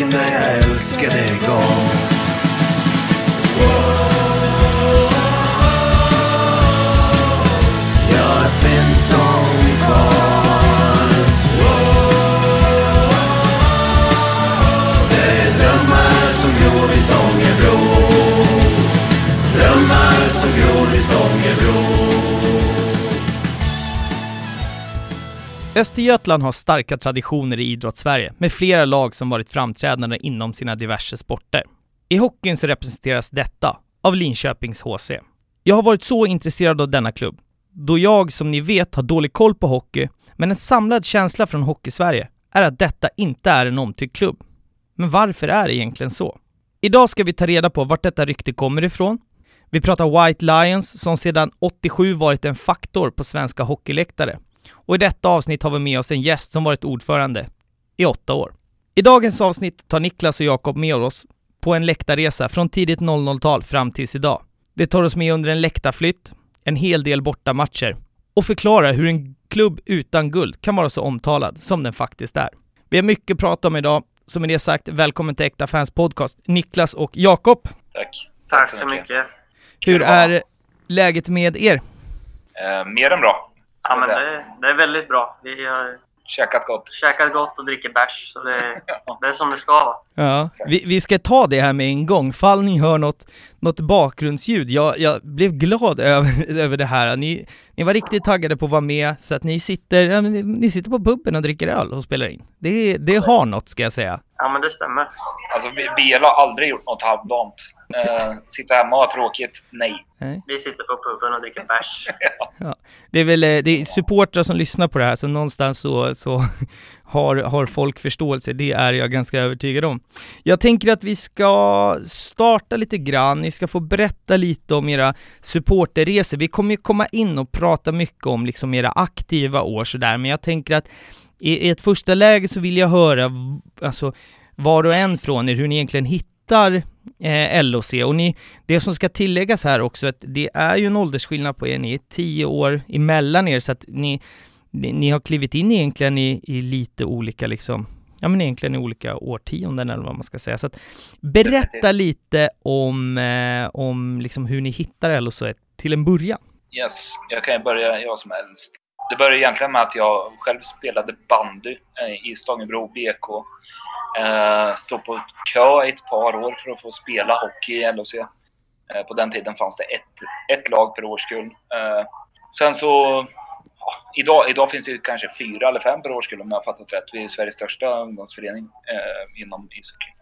Till parken där jag älskade gång Ja, Östergötland har starka traditioner i idrottssverige med flera lag som varit framträdande inom sina diverse sporter. I hockeyn så representeras detta av Linköpings HC. Jag har varit så intresserad av denna klubb, då jag som ni vet har dålig koll på hockey, men en samlad känsla från Hockeysverige är att detta inte är en omtyckt klubb. Men varför är det egentligen så? Idag ska vi ta reda på vart detta rykte kommer ifrån. Vi pratar White Lions som sedan 87 varit en faktor på svenska hockeyläktare. Och i detta avsnitt har vi med oss en gäst som varit ordförande i åtta år. I dagens avsnitt tar Niklas och Jakob med oss på en läktarresa från tidigt 00-tal fram tills idag. Det tar oss med under en läktarflytt, en hel del bortamatcher och förklarar hur en klubb utan guld kan vara så omtalad som den faktiskt är. Vi har mycket att prata om idag, så med det sagt, välkommen till Äkta Fans Podcast, Niklas och Jakob. Tack. Tack så mycket. Hur är läget med er? Eh, mer än bra. Ja, men det, det är väldigt bra. Vi har Käkat gott. käkat gott och dricker bärs, så det, det är som det ska vara. Ja, vi, vi ska ta det här med en gång. Fall ni hör något, något bakgrundsljud. Jag, jag blev glad över, över det här. Ni, ni var riktigt taggade på att vara med, så att ni sitter, ja, ni, ni sitter på puben och dricker öl och spelar in. Det, det har något, ska jag säga. Ja, men det stämmer. Alltså, vi- BL har aldrig gjort något halvdant. Eh, sitta hemma och ha tråkigt? Nej. Vi sitter på puben och dricker bärs. Det är väl eh, det är supportrar som lyssnar på det här, så någonstans så, så har, har folk förståelse. Det är jag ganska övertygad om. Jag tänker att vi ska starta lite grann. Ni ska få berätta lite om era supporterresor. Vi kommer ju komma in och prata mycket om liksom era aktiva år sådär, men jag tänker att i, i ett första läge så vill jag höra, alltså var och en från er, hur ni egentligen hittar eh, LOC. Och ni, det som ska tilläggas här också, att det är ju en åldersskillnad på er, ni är tio år emellan er, så att ni, ni, ni har klivit in egentligen i, i lite olika liksom, ja men egentligen i olika årtionden eller vad man ska säga. Så att berätta lite om, eh, om liksom hur ni hittar LOC till en början. Yes, jag kan ju börja jag som äldst. Det började egentligen med att jag själv spelade bandy eh, i Stångebro BK. Eh, stod på kö i ett par år för att få spela hockey i LHC. Eh, på den tiden fanns det ett, ett lag per årskull. Eh, sen så... Ja, idag, idag finns det kanske fyra eller fem per årskull om jag har fattat rätt. Vi är Sveriges största ungdomsförening eh, inom ishockey.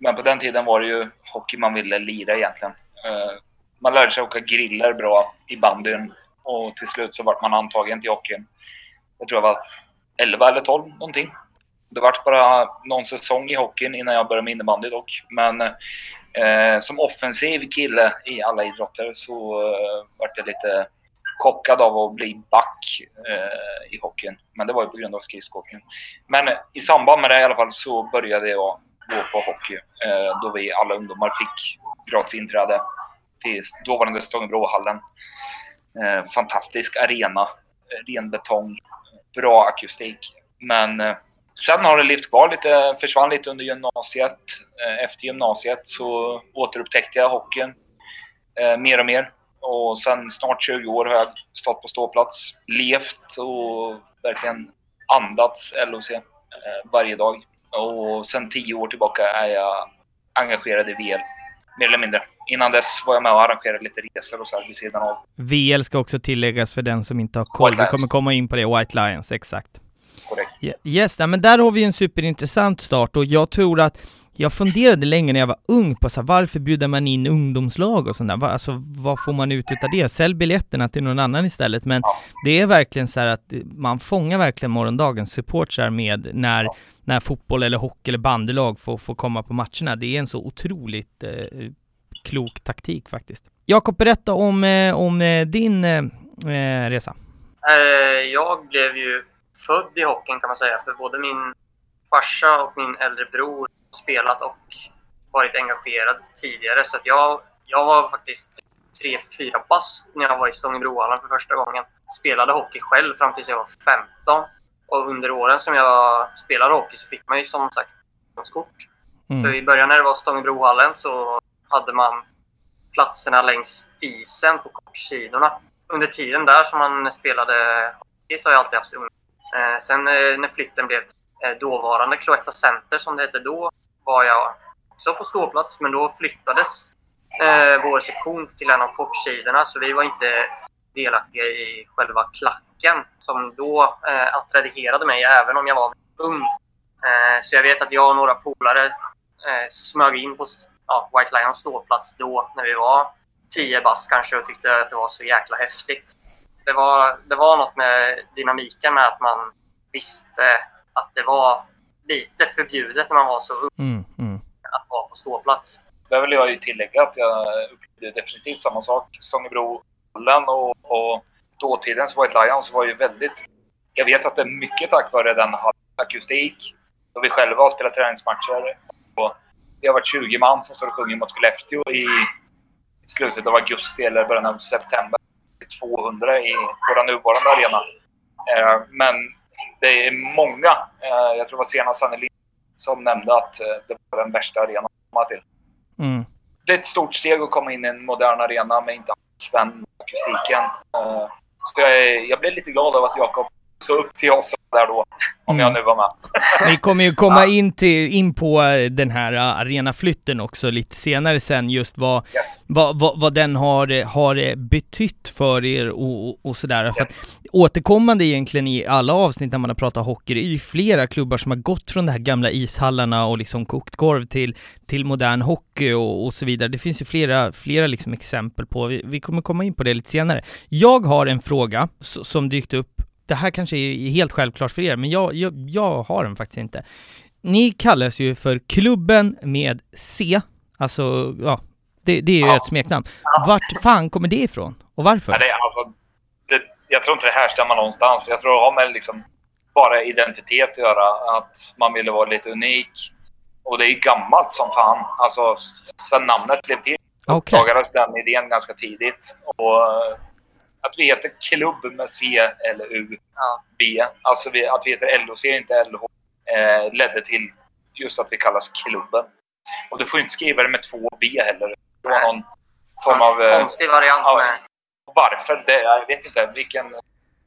Men på den tiden var det ju hockey man ville lira egentligen. Eh, man lärde sig åka griller bra i bandyn och till slut så vart man antagen till hockeyn. Jag tror jag var 11 eller 12 någonting. Det vart bara någon säsong i hockeyn innan jag började med innebandy dock. Men eh, som offensiv kille i alla idrotter så eh, vart jag lite chockad av att bli back eh, i hockeyn. Men det var ju på grund av skridskoåkningen. Men i samband med det i alla fall så började jag gå på hockey. Eh, då vi alla ungdomar fick gratis inträde till dåvarande Stångebrohallen. Eh, fantastisk arena, eh, ren betong, bra akustik. Men eh, sen har det levt kvar lite, försvann lite under gymnasiet. Eh, efter gymnasiet så återupptäckte jag hockeyn eh, mer och mer. Och sen snart 20 år har jag stått på ståplats, levt och verkligen andats LOC eh, varje dag. Och sen 10 år tillbaka är jag engagerad i VL, mer eller mindre. Innan dess var jag med och arrangerade lite resor och så här vid sidan av. VL ska också tilläggas för den som inte har koll. Vi kommer komma in på det, White Lions, exakt. Yes, men där har vi en superintressant start och jag tror att jag funderade länge när jag var ung på så här, varför bjuder man in ungdomslag och sånt där? Alltså vad får man ut utav det? Sälj biljetterna till någon annan istället. Men det är verkligen så här att man fångar verkligen morgondagens supportrar med när, när fotboll eller hockey eller bandylag får, får komma på matcherna. Det är en så otroligt eh, klok taktik faktiskt. Jakob, berätta om, eh, om eh, din eh, eh, resa. Jag blev ju född i hockeyn kan man säga, för både min farsa och min äldre bror har spelat och varit engagerad tidigare. Så att jag, jag har faktiskt tre, fyra bast när jag var i Stångebrohallen för första gången. Spelade hockey själv fram tills jag var 15. Och under åren som jag spelade hockey så fick man ju som sagt kort. Mm. Så i början när det var Stångebrohallen så hade man platserna längs isen på kortsidorna. Under tiden där som man spelade hockey så har jag alltid haft Eh, sen eh, när flytten blev eh, dåvarande Cloetta Center som det hette då var jag också på ståplats men då flyttades eh, vår sektion till en av kortsidorna så vi var inte delaktiga i själva klacken som då eh, attraherade mig även om jag var ung. Eh, så jag vet att jag och några polare eh, smög in på ja, White Lions ståplats då när vi var 10 bast kanske och tyckte att det var så jäkla häftigt. Det var, det var något med dynamiken med att man visste att det var lite förbjudet när man var så ung mm, mm. att vara på ståplats. Där vill jag ju tillägga att jag upplevde definitivt samma sak. Stångebrohallen och, och dåtidens White Lions var ju väldigt... Jag vet att det är mycket tack vare den akustik. Då vi själva har spelat träningsmatcher. Och det har varit 20 man som står och sjunger mot Skellefteå i slutet av augusti eller början av september. 200 i vår nuvarande arena. Eh, men det är många, eh, jag tror det var senast Sanne Lind som nämnde att eh, det var den värsta arenan att komma till. Mm. Det är ett stort steg att komma in i en modern arena med inte alls den akustiken. Så jag, jag blev lite glad av att Jakob så upp till oss där då, om mm. jag nu var med. Vi kommer ju komma in, till, in på eh, den här uh, arenaflytten också lite senare sen, just vad, yes. vad, vad, vad, den har, eh, har betytt för er och, och sådär. Yes. För att återkommande egentligen i alla avsnitt när man har pratat hockey, det är ju flera klubbar som har gått från de här gamla ishallarna och liksom kokt korv till, till modern hockey och, och så vidare. Det finns ju flera, flera liksom exempel på, vi, vi kommer komma in på det lite senare. Jag har en fråga som dykt upp det här kanske är helt självklart för er, men jag, jag, jag har den faktiskt inte. Ni kallas ju för klubben med C, alltså ja, det, det är ju ja. ert smeknamn. Vart fan kommer det ifrån? Och varför? Ja, det, alltså, det, jag tror inte det härstammar någonstans. Jag tror det har med liksom bara identitet att göra. Att man ville vara lite unik. Och det är gammalt som fan. Alltså, sen namnet blev till okay. uppdagades den idén ganska tidigt. Och att vi heter klubb med C eller U, ja. B. Alltså vi, att vi heter LOC, inte LH, eh, ledde till just att vi kallas klubben. Och du får inte skriva det med två B heller. Det var någon form av... Eh, konstig variant ja, med. Varför? Det, jag vet inte vilken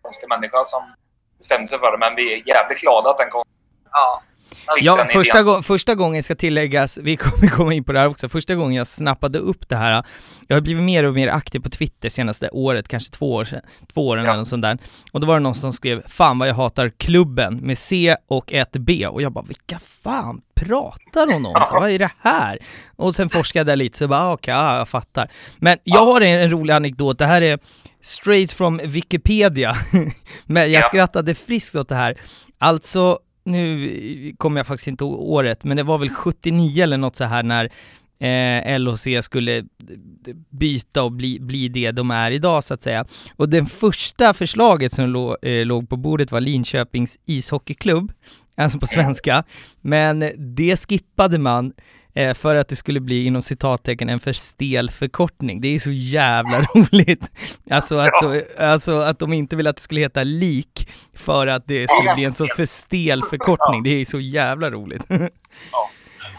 konstig människa som bestämde sig för det, men vi är jävligt glada att den kom. Ja. Ja, första, gå första gången ska tilläggas, vi kommer komma in på det här också, första gången jag snappade upp det här, jag har blivit mer och mer aktiv på Twitter senaste året, kanske två år sedan, två åren ja. eller något sånt där, och då var det någon som skrev 'Fan vad jag hatar klubben' med C och ett B, och jag bara 'Vilka fan pratar hon om? Så, vad är det här? Och sen forskade jag lite, så bara ah, okej, okay, jag fattar. Men jag har en, en rolig anekdot, det här är straight from Wikipedia, men jag skrattade friskt åt det här. Alltså, nu kommer jag faktiskt inte året, men det var väl 79 eller något så här när eh, LHC skulle eh, byta och bli, bli det de är idag så att säga. Och det första förslaget som lo, eh, låg på bordet var Linköpings ishockeyklubb, alltså på svenska, men det skippade man för att det skulle bli inom citattecken en för stel förkortning. Det är så jävla roligt. Alltså att, ja. alltså att de inte vill att det skulle heta lik för att det skulle bli en så för stel förkortning. Det är så jävla roligt. Ja.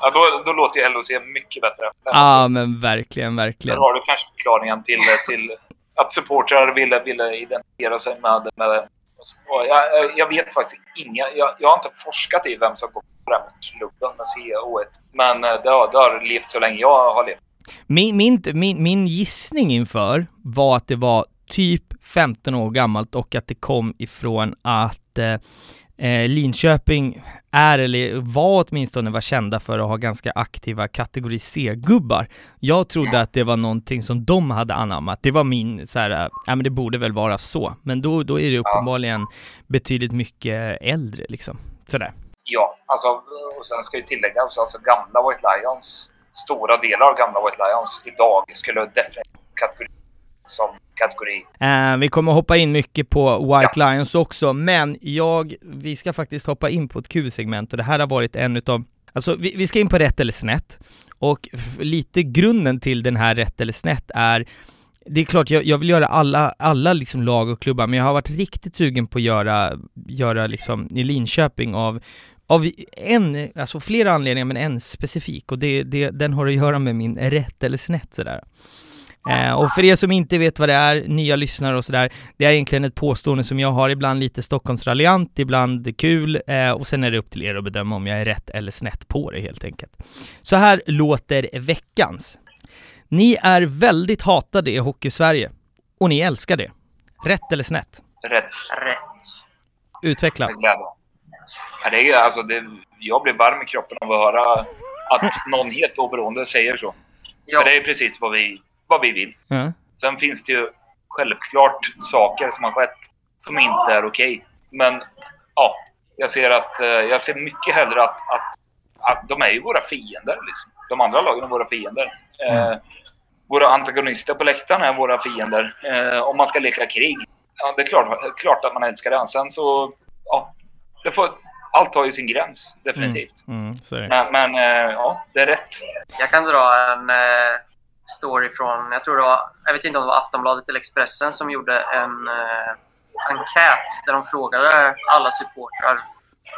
Ja, då, då låter ju LOC mycket bättre. Ja, ah, men verkligen, verkligen. Där har du kanske förklaringen till, till att supportrar ville, ville identifiera sig med, med jag, jag, vet faktiskt inga. Jag, jag, har inte forskat i vem som går på den klubben med CO1. Men eh, det har, det har levt så länge jag har levt. Min, min, min, min gissning inför var att det var typ 15 år gammalt och att det kom ifrån att eh, eh, Linköping är, eller var åtminstone, var kända för att ha ganska aktiva kategori C-gubbar. Jag trodde att det var någonting som de hade anammat. Det var min så här, ja men det borde väl vara så. Men då, då är det uppenbarligen betydligt mycket äldre liksom. Sådär. Ja, alltså, och sen ska ju tilläggas, alltså gamla White Lions, stora delar av gamla White Lions idag skulle definitivt kategori som kategori. Uh, vi kommer hoppa in mycket på White ja. Lions också, men jag, vi ska faktiskt hoppa in på ett Q-segment och det här har varit en utav Alltså vi, vi ska in på rätt eller snett och lite grunden till den här rätt eller snett är det är klart, jag, jag vill göra alla, alla liksom lag och klubbar, men jag har varit riktigt sugen på att göra, göra liksom i Linköping av, av en, alltså flera anledningar, men en specifik, och det, det, den har att göra med min rätt eller snett sådär. Eh, och för er som inte vet vad det är, nya lyssnare och sådär, det är egentligen ett påstående som jag har ibland lite Stockholmsraljant, ibland kul, eh, och sen är det upp till er att bedöma om jag är rätt eller snett på det helt enkelt. Så här låter veckans. Ni är väldigt hatade i Hockeysverige, och ni älskar det. Rätt eller snett? Rätt. Rätt. Utveckla. Ja, det är, alltså, det, jag blir varm i kroppen av att höra att någon helt oberoende säger så. Ja. För det är precis vad vi vad vi vill. Mm. Sen finns det ju självklart saker som har skett som inte är okej. Okay. Men ja, jag ser att eh, jag ser mycket hellre att, att, att de är ju våra fiender. Liksom. De andra lagen är våra fiender. Mm. Eh, våra antagonister på läktaren är våra fiender. Eh, om man ska leka krig. Ja, det är klart, klart att man älskar det. Sen så, ja, det får, allt har ju sin gräns, definitivt. Mm. Mm, men, men eh, ja, det är rätt. Jag kan dra en eh, story från, jag tror det var, jag vet inte om det var Aftonbladet eller Expressen som gjorde en eh, enkät där de frågade alla supportrar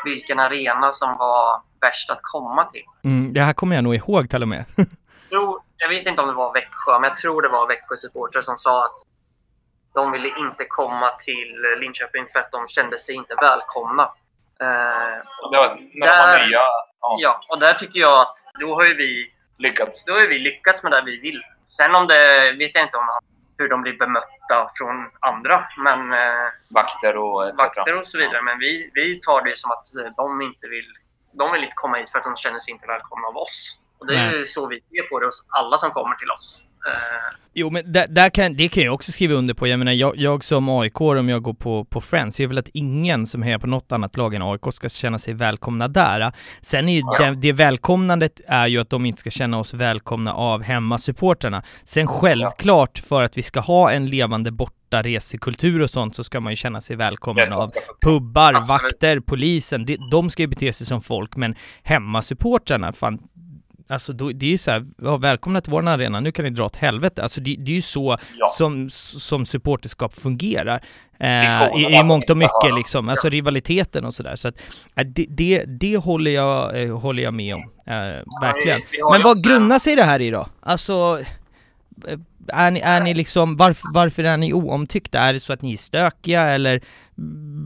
vilken arena som var värst att komma till. Mm, det här kommer jag nog ihåg till och med. tror, jag vet inte om det var Växjö, men jag tror det var Växjö supportrar som sa att de ville inte komma till Linköping för att de kände sig inte välkomna. Eh, det var, när där, de var nya? Ja. ja, och där tycker jag att då har ju vi lyckats. Då har vi lyckats med det vi vill. Sen om det vet jag inte om hur de blir bemötta från andra. Men, eh, vakter och etc. Vakter och så vidare. Men vi, vi tar det som att de inte vill, de vill inte komma hit för att de känner sig inte välkomna av oss. Och det är Nej. så vi ser på det hos alla som kommer till oss. Uh, jo men där, där, kan, det kan jag också skriva under på, jag menar jag, jag som aik om jag går på, på Friends, jag vill att ingen som hejar på något annat lag än AIK ska känna sig välkomna där. Sen är ju ja. det, det välkomnandet är ju att de inte ska känna oss välkomna av hemmasupportrarna. Sen självklart, för att vi ska ha en levande borta resekultur och sånt så ska man ju känna sig välkommen av pubbar, vakter, polisen, de, de ska ju bete sig som folk, men hemmasupportrarna, fan, Alltså då, det är ju såhär, ja, välkomna till vår arena, nu kan ni dra åt helvete. Alltså det, det är ju så ja. som, som supporterskap fungerar. Eh, i, I mångt och mycket liksom, alltså rivaliteten och sådär. Så att eh, det, det, det håller, jag, eh, håller jag med om, eh, verkligen. Men vad grundar sig det här i då? Alltså, eh, är ni, är ni liksom, varför, varför är ni oomtyckta? Är det så att ni är stökiga eller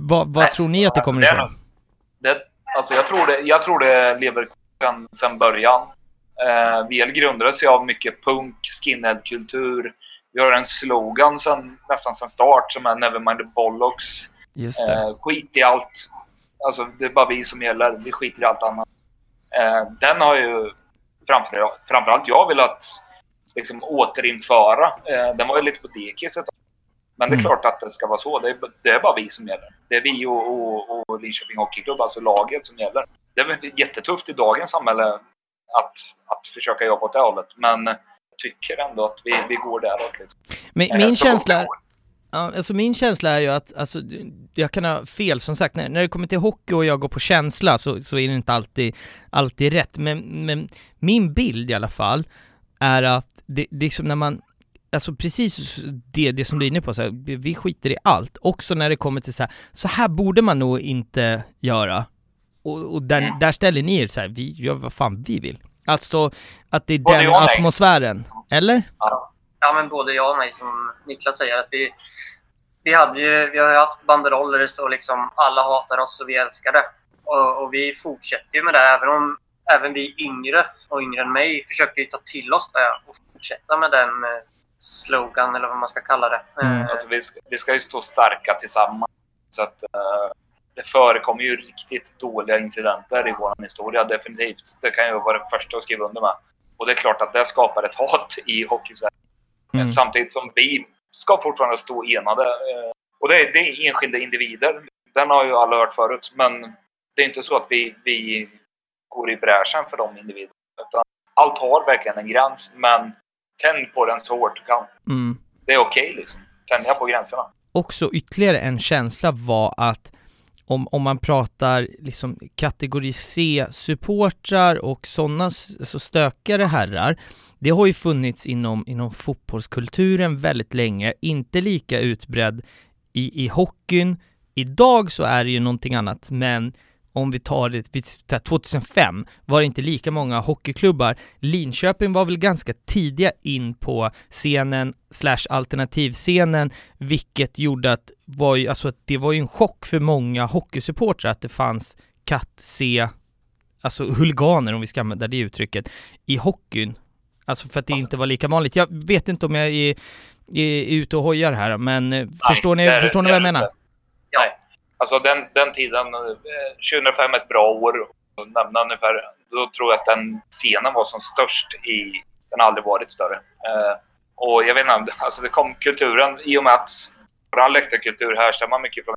vad, vad tror ni att det alltså, kommer ifrån? Det, alltså jag tror det, jag tror det lever sen, sen början. Eh, VL grundades ju av mycket punk, skinhead-kultur. Vi har en slogan sen, nästan sen start som är Nevermind the Bollocks. Just det. Eh, skit i allt. Alltså, det är bara vi som gäller. Vi skiter i allt annat. Eh, den har ju framför, framförallt jag velat liksom, återinföra. Eh, den var ju lite på dekis ett Men det är mm. klart att det ska vara så. Det är, det är bara vi som gäller. Det är vi och, och, och Linköping Hockeyklubb, alltså laget, som gäller. Det är jättetufft i dagens samhälle att försöka jobba åt det hållet. Men jag tycker ändå att vi, vi går däråt. Liksom. Min eh, känsla... Ja, alltså min känsla är ju att, alltså, jag kan ha fel som sagt, när, när det kommer till hockey och jag går på känsla så, så är det inte alltid, alltid rätt. Men, men min bild i alla fall är att det, det är som när man, alltså precis det, det som du är inne på, så här, vi skiter i allt. Också när det kommer till så här, så här borde man nog inte göra. Och, och där, mm. där ställer ni er så här, vi gör vad fan vi vill. Alltså att det är både den atmosfären, eller? Ja. ja, men både jag och mig som Niklas säger att vi, vi, hade ju, vi har ju haft banderoller där det står liksom alla hatar oss och vi älskar det. Och, och, vi fortsätter ju med det även om även vi yngre och yngre än mig försöker ju ta till oss det och fortsätta med den eh, slogan eller vad man ska kalla det. Mm. Eh, alltså, vi, ska, vi ska ju stå starka tillsammans. Så att, uh, det förekommer ju riktigt dåliga incidenter i vår historia, definitivt. Det kan jag vara den första att skriva under med. Och det är klart att det skapar ett hat i hockeysverige. Mm. Samtidigt som vi ska fortfarande stå enade. Eh, och det är, det är enskilda individer. Den har ju alla hört förut. Men det är inte så att vi, vi går i bräschen för de individerna. Utan allt har verkligen en gräns, men tänd på den så hårt du kan. Mm. Det är okej okay, liksom. Tänja på gränserna. Också ytterligare en känsla var att om, om man pratar liksom kategori C-supportrar och sådana alltså stökare herrar, det har ju funnits inom, inom fotbollskulturen väldigt länge, inte lika utbredd i, i hockeyn. Idag så är det ju någonting annat, men om vi tar det, 2005 var det inte lika många hockeyklubbar. Linköping var väl ganska tidiga in på scenen slash alternativscenen, vilket gjorde att, var ju, alltså det var ju en chock för många hockeysupportrar att det fanns katt C, alltså huliganer om vi ska använda det uttrycket, i hockeyn. Alltså för att det inte var lika vanligt. Jag vet inte om jag är, är ute och hojar här, men eh, Nej, förstår ni, förstår ni vad jag menar? Nej. Alltså den, den tiden, 2005 är ett bra år nämna ungefär. Då tror jag att den scenen var som störst i, den har aldrig varit större. Eh, och jag vet inte, alltså det kom kulturen i och med att vår läktarkultur härstammar mycket från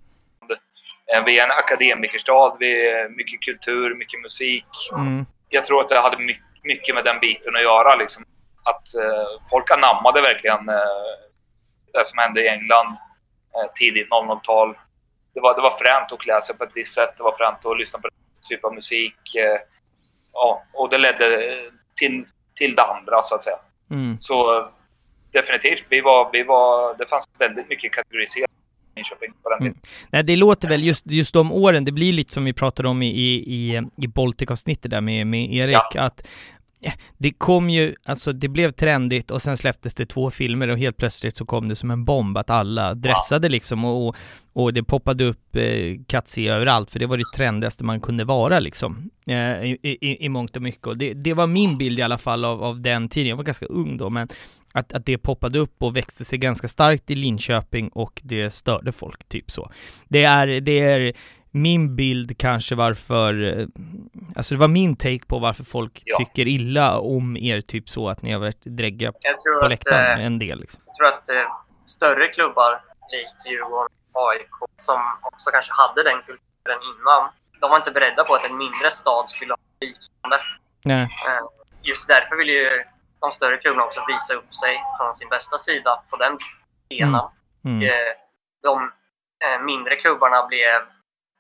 eh, vi är en akademikerstad, vi är mycket kultur, mycket musik. Mm. Jag tror att det hade mycket, mycket med den biten att göra. Liksom. Att eh, folk anammade verkligen eh, det som hände i England eh, tidigt 00-tal det var, det var fränt att klä sig på ett visst sätt. Det var fränt att lyssna på en typ av musik. Eh, ja, och det ledde till, till det andra så att säga. Mm. Så definitivt, vi var, vi var, det fanns väldigt mycket kategoriserat Nyköping på den mm. tiden. Mm. Nej, det låter väl just, just de åren, det blir lite som vi pratade om i, i, i Baltic-avsnittet där med, med Erik, ja. att det kom ju, alltså det blev trendigt och sen släpptes det två filmer och helt plötsligt så kom det som en bomb att alla dressade liksom och, och det poppade upp eh, Katsi överallt för det var det trendigaste man kunde vara liksom eh, i, i, i mångt och mycket och det, det var min bild i alla fall av, av den tiden, jag var ganska ung då men att, att det poppade upp och växte sig ganska starkt i Linköping och det störde folk, typ så. Det är, det är min bild kanske varför, eh, alltså det var min take på varför folk ja. tycker illa om er, typ så att ni har varit drägga på läktaren eh, en del. Liksom. Jag tror att eh, större klubbar, likt Djurgården, AIK, som också kanske hade den kulturen innan, de var inte beredda på att en mindre stad skulle ha liknande. Nej. Eh, just därför vill ju de större klubbarna också visa upp sig från sin bästa sida på den scenen. Mm. Mm. Och, eh, de mindre klubbarna blev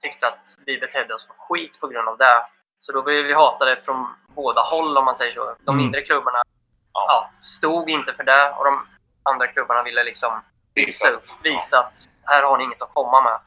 tyckte att vi betedde oss som skit på grund av det. Så då blev vi hatade från båda håll om man säger så. De mm. mindre klubbarna ja, stod inte för det och de andra klubbarna ville liksom visa, upp, visa att här har ni inget att komma med.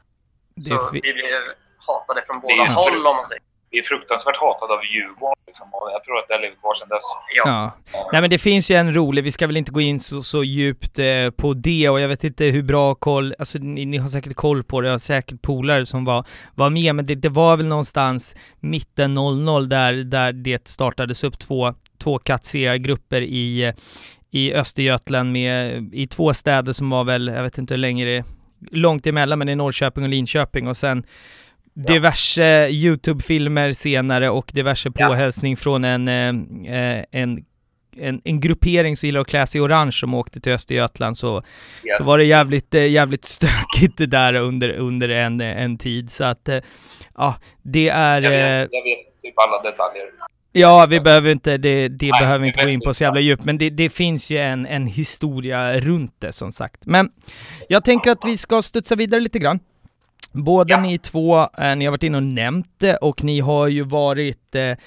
Så vi blev hatade från båda håll om man säger vi är fruktansvärt hatade av Djurgården liksom, och jag tror att det har levt kvar sedan dess. Ja. ja. Nej men det finns ju en rolig, vi ska väl inte gå in så, så djupt eh, på det och jag vet inte hur bra koll, alltså ni, ni har säkert koll på det, jag har säkert polare som var, var med, men det, det var väl någonstans mitten 00 där, där det startades upp två, två katsiga grupper i, i Östergötland med, i två städer som var väl, jag vet inte hur länge det är, långt emellan, men i Norrköping och Linköping och sen diverse YouTube-filmer senare och diverse påhälsning från en, eh, en, en, en, gruppering som gillar att klä sig i orange som åkte till Östergötland så, yes. så var det jävligt, eh, jävligt stökigt det där under, under en, en tid så att eh, ja, det är... Jag vet, eh, jag vet typ alla detaljer. Ja, vi behöver inte, det, det Nej, behöver vi inte gå in på så jävla djupt, men det, det finns ju en, en historia runt det som sagt. Men jag tänker att vi ska studsa vidare lite grann. Båda ja. ni två, eh, ni har varit inne och nämnt det och ni har ju varit eh,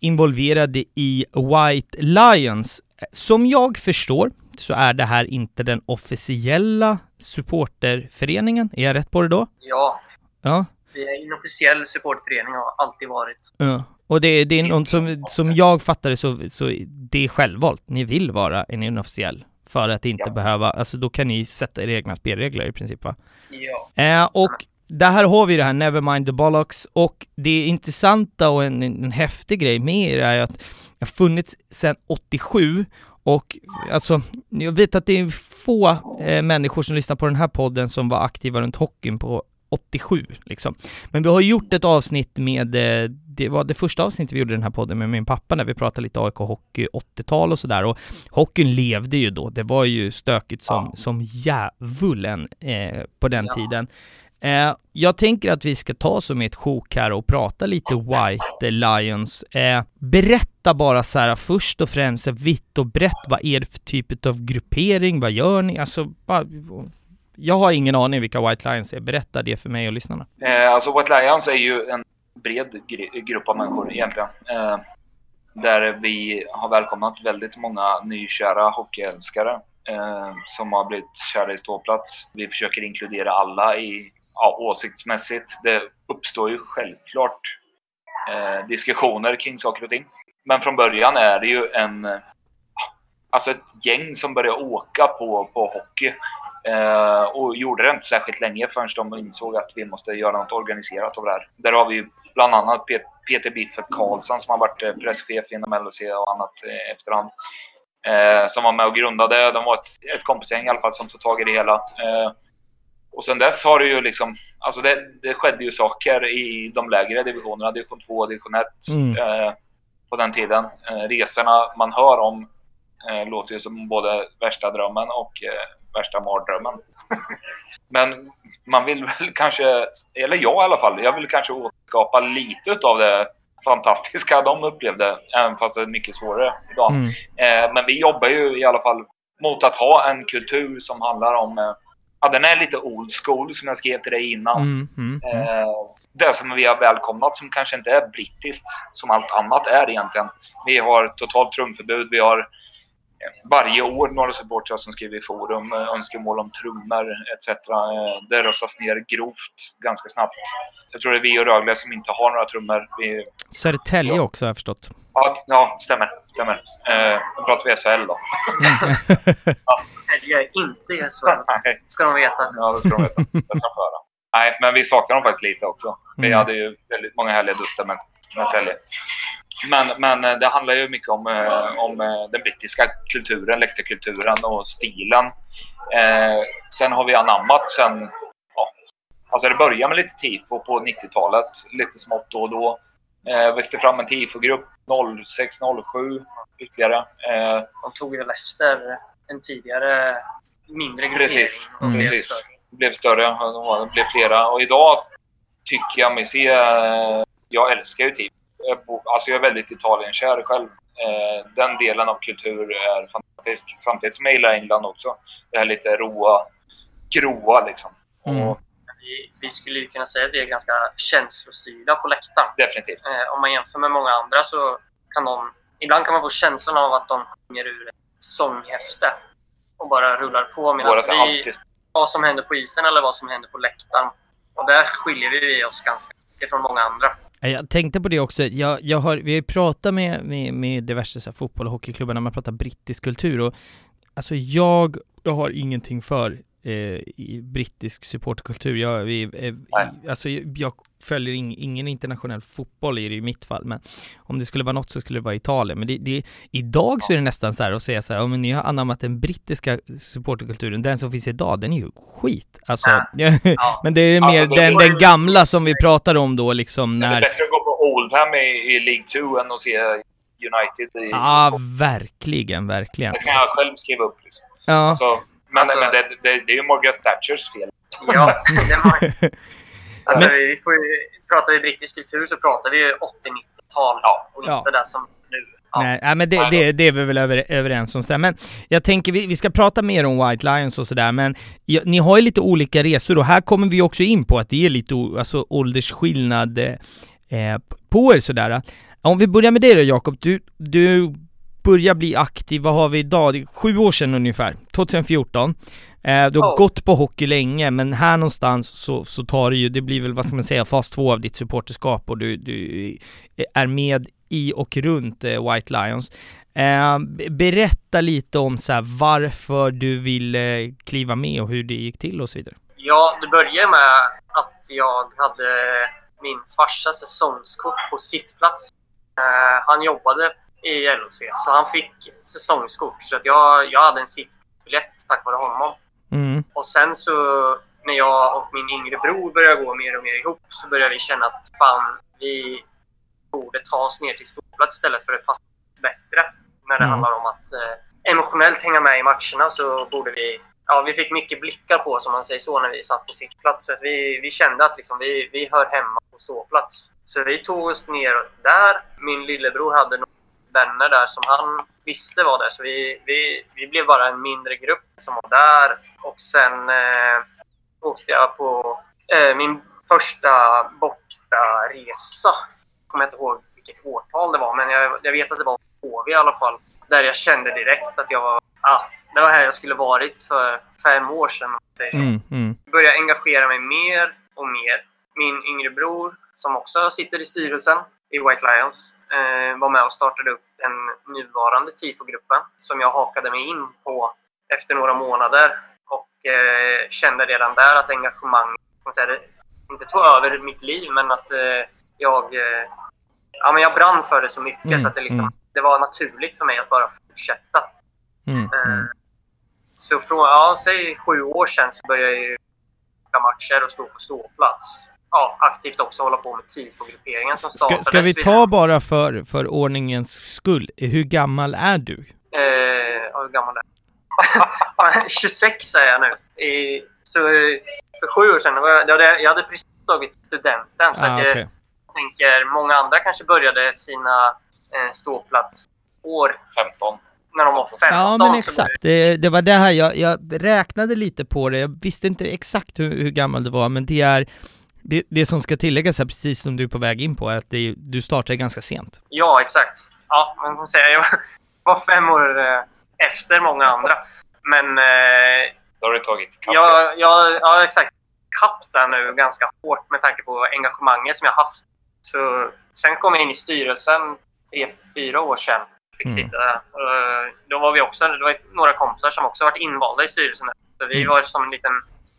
involverade i White Lions. Som jag förstår så är det här inte den officiella supporterföreningen. Är jag rätt på det då? Ja. Ja. Vi är en officiell supportförening och har alltid varit. Ja. Och det, det är något som, som jag fattar det så, så det är självvalt. Ni vill vara en inofficiell för att inte ja. behöva, alltså då kan ni sätta era egna spelregler i princip va? Ja. Eh, och det här har vi det här Nevermind the Bollocks och det intressanta och en, en häftig grej med det är att det har funnits sedan 87 och alltså, jag vet att det är få eh, människor som lyssnar på den här podden som var aktiva runt hockeyn på 87 liksom. Men vi har gjort ett avsnitt med, eh, det var det första avsnittet vi gjorde i den här podden med min pappa när vi pratade lite AIK hockey 80-tal och sådär och hockeyn levde ju då, det var ju stökigt som, ja. som djävulen eh, på den ja. tiden. Eh, jag tänker att vi ska ta som ett sjok här och prata lite White Lions. Eh, berätta bara så här först och främst vitt och brett, vad är det för typ av gruppering, vad gör ni? Alltså, bara, jag har ingen aning vilka White Lions är, berätta det för mig och lyssnarna. Eh, alltså White Lions är ju en bred grupp av människor egentligen. Eh, där vi har välkomnat väldigt många nykära hockeyälskare eh, som har blivit kära i ståplats. Vi försöker inkludera alla i ja, åsiktsmässigt. Det uppstår ju självklart eh, diskussioner kring saker och ting. Men från början är det ju en eh, alltså ett gäng som började åka på, på hockey. Eh, och gjorde det inte särskilt länge förrän de insåg att vi måste göra något organiserat av det här. Där har vi ju bland annat Peter Biffet Karlsson som har varit eh, presschef inom LHC och annat eh, efterhand. Eh, som var med och grundade. De var ett, ett kompisgäng i alla fall som tog tag i det hela. Eh, och sen dess har det ju liksom, alltså det, det skedde ju saker i de lägre divisionerna, division 2 och division 1 mm. eh, på den tiden. Eh, resorna man hör om eh, låter ju som både värsta drömmen och eh, värsta mardrömmen. Men man vill väl kanske, eller jag i alla fall, jag vill kanske återskapa lite av det fantastiska de upplevde, även fast det är mycket svårare idag. Mm. Eh, men vi jobbar ju i alla fall mot att ha en kultur som handlar om eh, Ja, den är lite old school som jag skrev till dig innan. Mm, mm, mm. Eh, det som vi har välkomnat som kanske inte är brittiskt som allt annat är egentligen. Vi har totalt trumförbud. Vi har varje år några supportrar som skriver i forum eh, önskemål om trummor etc. Eh, det röstas ner grovt ganska snabbt. Jag tror det är vi och Rögle som inte har några trummor. Vi... Södertälje ja. också har jag förstått. Ja, ja stämmer. stämmer. Eh, nu pratar vi SHL då. Södertälje är inte i SHL. ska de veta. Ja, det ska de veta. Det ska de Nej, men vi saknar dem faktiskt lite också. Vi mm. hade ju väldigt många härliga duster med, med Tälje. Men, men eh, det handlar ju mycket om, eh, om eh, den brittiska kulturen, läktarkulturen och stilen. Eh, sen har vi anammat sen... Ja, alltså det började med lite tifo på 90-talet, lite smått då och då. Eh, växte fram en tifogrupp 06-07 ytterligare. Eh, De tog väl efter en tidigare mindre gruppering. Precis, mm. precis. Blev större, det blev flera. Och idag tycker jag mig se... Jag älskar ju tifo alltså jag är väldigt Italienkär själv. Eh, den delen av kultur är fantastisk. Samtidigt som jag gillar England också. Det här lite roa, groa liksom. Mm. Vi, vi, skulle ju kunna säga att vi är ganska känslostyrda på läktaren. Definitivt. Eh, om man jämför med många andra så kan de... Ibland kan man få känslan av att de sjunger ur ett sånghäfte och bara rullar på. Medan vi, vad som händer på isen eller vad som händer på läktaren. Och där skiljer vi oss ganska mycket från många andra. Jag tänkte på det också, jag, jag har, vi har ju pratat med, med, med diverse så här, fotboll och hockeyklubbar när man pratar brittisk kultur och alltså jag, jag har ingenting för eh, i brittisk supportkultur. Jag, vi, eh, alltså, jag följer in, ingen internationell fotboll i det i mitt fall, men om det skulle vara något så skulle det vara Italien. Men det, det, idag så är det nästan så här att säga så här, men ni har anammat den brittiska supporterkulturen, den som finns idag, den är ju skit. Alltså, ja. men det är mer alltså, den, den gamla som vi pratade om då liksom när... Det är bättre att gå på Oldham i, i League 2 än att se United i... Ja, verkligen, verkligen. Det kan jag själv skriva upp liksom. Ja. Alltså, men, alltså, men det, det, det är ju Margaret Thatchers fel. Ja, det var... Alltså, men... vi får ju, pratar vi brittisk kultur så pratar vi 80-90-tal ja. och inte ja. det som nu. Ja. Nej, men det, det, det är vi väl över, överens om. Men jag tänker, vi, vi ska prata mer om White Lions och sådär, men ja, ni har ju lite olika resor och här kommer vi också in på att det är lite alltså, åldersskillnad eh, på er sådär. Om vi börjar med dig då Jakob, du, du börjar bli aktiv, vad har vi idag? Sju år sedan ungefär, 2014. Eh, du har oh. gått på hockey länge, men här någonstans så, så tar det ju, det blir väl vad ska man säga, fas två av ditt supporterskap och du, du är med i och runt eh, White Lions. Eh, berätta lite om så här, varför du ville kliva med och hur det gick till och så vidare. Ja, det började med att jag hade min farsa säsongskort på sittplats. Eh, han jobbade i LHC, så han fick säsongskort. Så att jag, jag hade en sittbiljett tack vare honom. Mm. Och sen så när jag och min yngre bror började gå mer och mer ihop så började vi känna att fan, vi borde ta oss ner till storplats istället för det passar bättre. När det mm. handlar om att eh, emotionellt hänga med i matcherna så borde vi... Ja, vi fick mycket blickar på oss om man säger så när vi satt på sittplats. Så att vi, vi kände att liksom, vi, vi hör hemma på ståplats. Så vi tog oss ner där. Min lillebror hade några vänner där som han visste var där. Så vi, vi, vi blev bara en mindre grupp som var där. Och sen eh, åkte jag på eh, min första bortaresa. Kommer jag inte ihåg vilket årtal det var, men jag, jag vet att det var HV i alla fall. Där jag kände direkt att jag var, ah, det var här jag skulle varit för fem år sedan. Mm, mm. Började engagera mig mer och mer. Min yngre bror, som också sitter i styrelsen i White Lions, var med och startade upp den nuvarande TIFO-gruppen som jag hakade mig in på efter några månader och eh, kände redan där att engagemang, säga, inte tog över mitt liv, men att eh, jag, eh, ja, men jag brann för det så mycket Mm, så att det, liksom, mm. det var naturligt för mig att bara fortsätta. Mm, Eh, mm. Så från, ja, säg sju år sedan så började jag ju matcher och stå på ståplats. Ja, aktivt också hålla på med TIFO-grupperingen som Ska, startades. ska vi ta bara för, för ordningens skull, hur gammal är du? Eh, ja, hur gammal är jag? 26 är jag nu. I, så för sju år sedan, var jag, jag hade, jag hade precis tagit studenten. Så Ah, att jag okej. tänker, många andra kanske började sina eh, ståplatsår 15. när de var 15. Ja men exakt, det, det var det här jag, jag räknade lite på det, jag visste inte exakt hur, hur gammal du var men det är det, det som ska tilläggas här, precis som du är på väg in på, är att det, är- du startade ganska sent. Ja, exakt. Ja, man kan säga jag var fem år eh, efter många andra. Men eh, Då har du tagit kapp. jag, jag, ja, exakt. Kapp där nu ganska hårt med tanke på engagemanget som jag haft. Så, sen kom jag in i styrelsen tre, fyra år sedan. Fick Mm. sitta där. Eh, Då var vi också, det var några kompisar som också varit invalda i styrelsen. Så vi Mm. var som en liten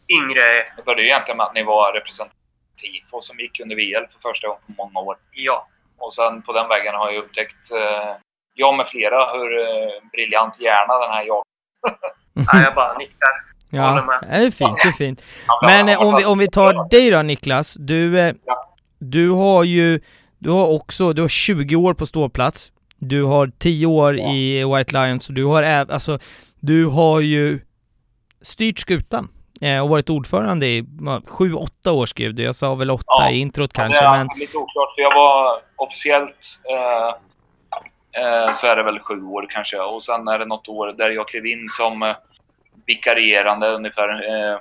yngre, Det började ju egentligen med att ni var representant för TIFO som gick under VL för första gången på många år. ja. Och sen på den vägen har jag upptäckt, eh, jag med flera, hur eh, briljant hjärna den här jag. Nej, jag bara nickar. Ja, det är fint, det är fint. Men eh, om vi, om vi tar dig då Niklas, du, eh, Ja. du har ju, du har också, du har 20 år på ståplats, du har 10 år Ja. i White Lions, och du har alltså, du har ju styrt skutan och varit ordförande i 7-8 år skrev du, jag sa väl 8 Ja. i introt Ja, kanske, det är men alltså lite oklart, för jag var officiellt eh, eh, så är det väl sju år kanske. Och sen är det något år där jag klev in som eh, vikarierande ungefär eh,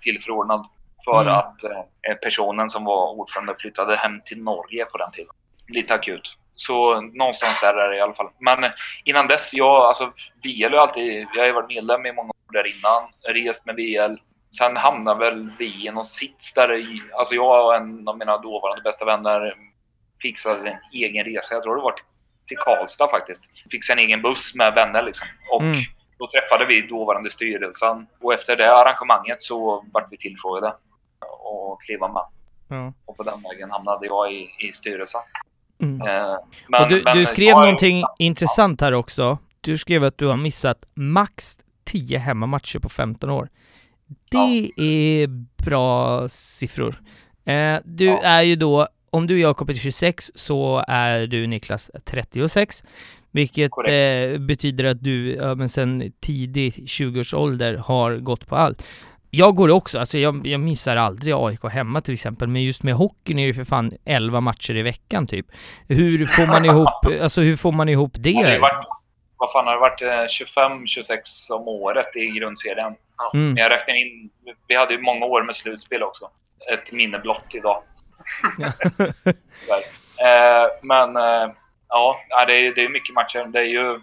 tillförordnad för Mm. att eh, personen som var ordförande flyttade hem till Norge på den tiden. Lite akut. Så någonstans där är det i alla fall. Men innan dess, jag, alltså VL har alltid, jag har ju varit medlem i många år där innan, rest med VL. Sen hamnade väl vi i någon sits där alltså jag och en av mina dåvarande bästa vänner fixade en egen resa. Jag tror det var till- Karlstad faktiskt. Fixade en egen buss med vänner liksom. Och Mm. då träffade vi dåvarande styrelsen. Och efter det arrangemanget så vart vi tillfrågade och kliva med. ja. Och på den vägen hamnade jag i, i styrelsen. Mm. Eh, men- du, men du skrev är- någonting intressant här också. Du skrev att du har missat max 10 hemmamatcher på 15 år. Det är bra siffror. Eh, du Ja. är ju då, om du Jakob är 26 så är du Niklas 36. Vilket eh, betyder att du ja, men sen tidig 20-årsålder har gått på allt. Jag går också, alltså jag, jag missar aldrig AIK hemma till exempel, men just med hockeyn är det ju för fan 11 matcher i veckan typ. Hur får man ihop, alltså hur får man ihop Det det? varit, vad fan har det varit? eh, 25-26 om året i grundserien. Mm. Men jag räknar in, vi hade ju många år med slutspel också. Ett minne blott idag. Eh, men eh, ja, ja, det är, det är mycket matcher. Det är ju,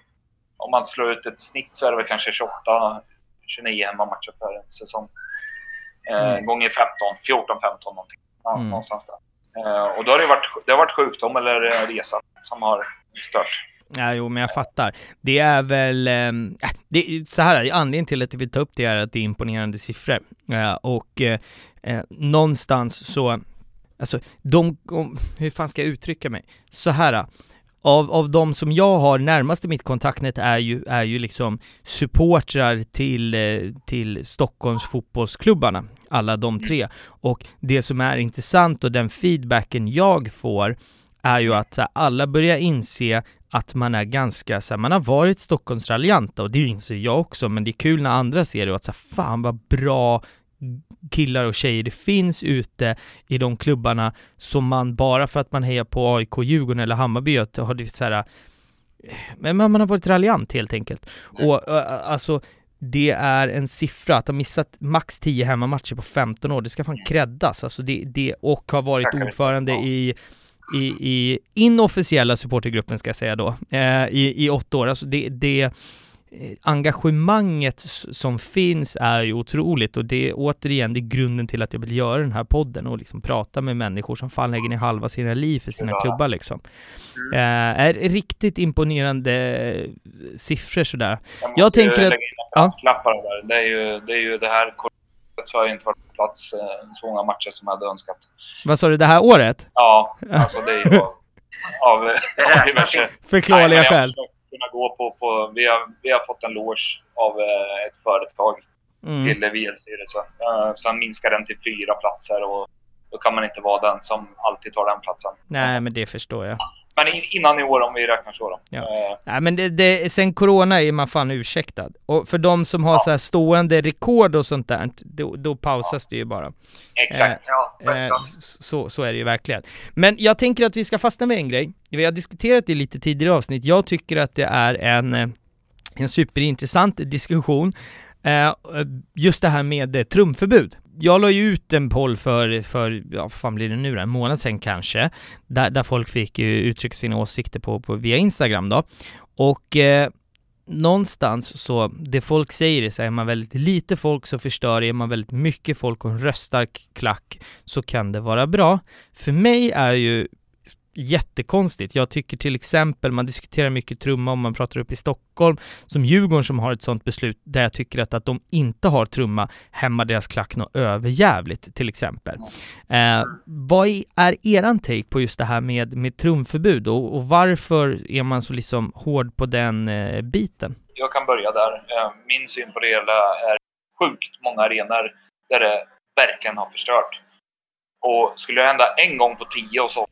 om man slår ut ett snitt så är det väl kanske 28, 29 hemmamatcher per säsong. Eh, Mm. Gånger 15, 14, 15 någonting. Ja, Mm. Någonstans där. Eh, och då har det varit, det har varit sjukdom eller eh, resa som har stört. Ja, jo, men jag fattar. Det är väl, ehm, äh, det är så här, anledningen till att jag vill ta upp det är att det är imponerande siffror. Äh, och äh, någonstans så, alltså, de, om, hur fan ska jag uttrycka mig? Så här, av, av de som jag har närmast i mitt kontaktnät är ju, är ju liksom supportrar till, eh, till Stockholms fotbollsklubbarna, alla de tre. Och det som är intressant och den feedbacken jag får är ju att här, alla börjar inse att man är ganska så här, man har varit Stockholms raljanta och det inser jag också, men det är kul när andra ser det och att så här, fan vad bra killar och tjejer det finns ute i de klubbarna som man bara för att man hejar på AIK, Djurgården eller Hammarby att har det så här, men man har varit raljant helt enkelt. Och ö, alltså det är en siffra, att ha missat max 10 hemmamatcher på 15 år, det ska fan creddas. Alltså det, det, och har varit ordförande i i, i inofficiella supportergruppen ska jag säga då, eh, i, i åtta år. Alltså det, det Eh, engagemanget som finns är ju otroligt och det är återigen det är grunden till att jag vill göra den här podden och liksom prata med människor som fan lägger ner halva sina liv för sina ja. klubbar liksom. Mm. Eh, är riktigt imponerande siffror sådär. Jag, jag tänker att... Ja. där. Det är ju det, är ju det här så har jag inte varit på plats eh, så många matcher som jag hade önskat. Vad sa du, det här året? Ja, alltså det är ju av, av, av diverse... Förklarliga skäl kunna gå på, på vi, har, vi har fått en loge av eh, ett företag mm. till VL-styrelsen. Uh, sen minskar den till fyra platser och då kan man inte vara den som alltid tar den platsen. Nej, men det förstår jag. Men innan i år om vi räknar så då. Ja. Uh, Nej men det, det, sen Corona är man fan ursäktad. Och för de som har ja. så här stående rekord och sånt där, då, då pausas ja. det ju bara. Exakt. Eh, ja, eh, så, så är det ju verkligen. Men jag tänker att vi ska fastna med en grej. Vi har diskuterat det lite tidigare avsnitt. Jag tycker att det är en, eh, en superintressant diskussion. Eh, just det här med trumförbud jag la ju ut en poll för, för, ja vad fan blir det nu då, en månad sedan kanske, där, där folk fick uttrycka sina åsikter på, på via Instagram då. Och eh, någonstans så, det folk säger är så är man väldigt lite folk så förstör är man väldigt mycket folk och en röststark klack så kan det vara bra. För mig är ju jättekonstigt. Jag tycker till exempel, man diskuterar mycket trumma om man pratar upp i Stockholm, som Djurgården som har ett sånt beslut där jag tycker att, att de inte har trumma hämmar deras klack något överjävligt till exempel. Eh, vad är eran take på just det här med, med trumförbud och, och varför är man så liksom hård på den eh, biten? Jag kan börja där. Eh, min syn på det hela är sjukt många arenor där det verkligen har förstört. Och skulle det hända en gång på tio och så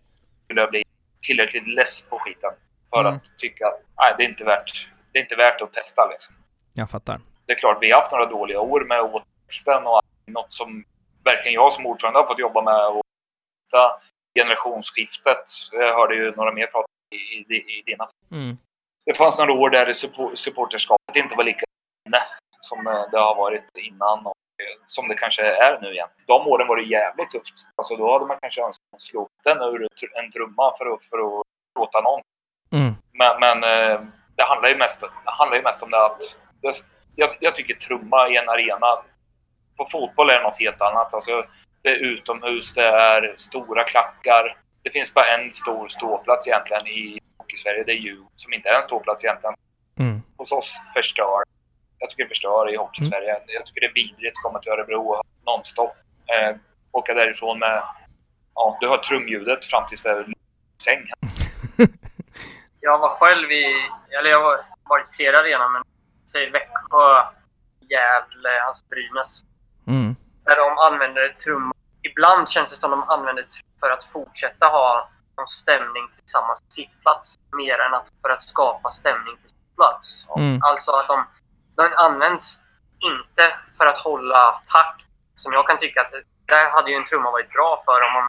skulle jag bli tillräckligt less på skiten för mm. att tycka att nej, det är inte värt, det är inte värt att testa. Liksom. Jag fattar. Det är klart, vi har haft några dåliga år med återväxten och något som verkligen jag som ordförande har fått jobba med. Och generationsskiftet. Jag hörde ju några mer prata i, i, i dina. Mm. Det fanns några år där supporterskapet inte var lika inne som det har varit innan. Och som det kanske är nu igen. De åren var det jävligt tufft. Alltså då hade man kanske önskat slå den ur en trumma för att, för att låta någon. Mm. Men, men eh, det handlar ju mest, det handlar ju mest om det att jag, jag tycker trumma i en arena på fotboll är det något helt annat. Alltså, det är utomhus, det är stora klackar. Det finns bara en stor ståplats egentligen i Hockeysverige. Det är ju som inte är en ståplats egentligen. Mm. Hos oss förstör jag tycker det förstör i Hockeysverige. Mm. Jag tycker det är vidrigt att komma till Örebro nonstop. Eh, åka därifrån med... Ja, du hör trumljudet fram tills det är säng. jag var själv i... Eller jag har varit i flera arenor, men säg Växjö, Gävle, alltså Brynäs. Mm. Där de använder trummor. Ibland känns det som de använder för att fortsätta ha någon stämning tillsammans på sittplats. Mer än att för att skapa stämning på sittplats. Mm. Alltså att de den används inte för att hålla takt. Som jag kan tycka att där hade ju en trumma varit bra för om man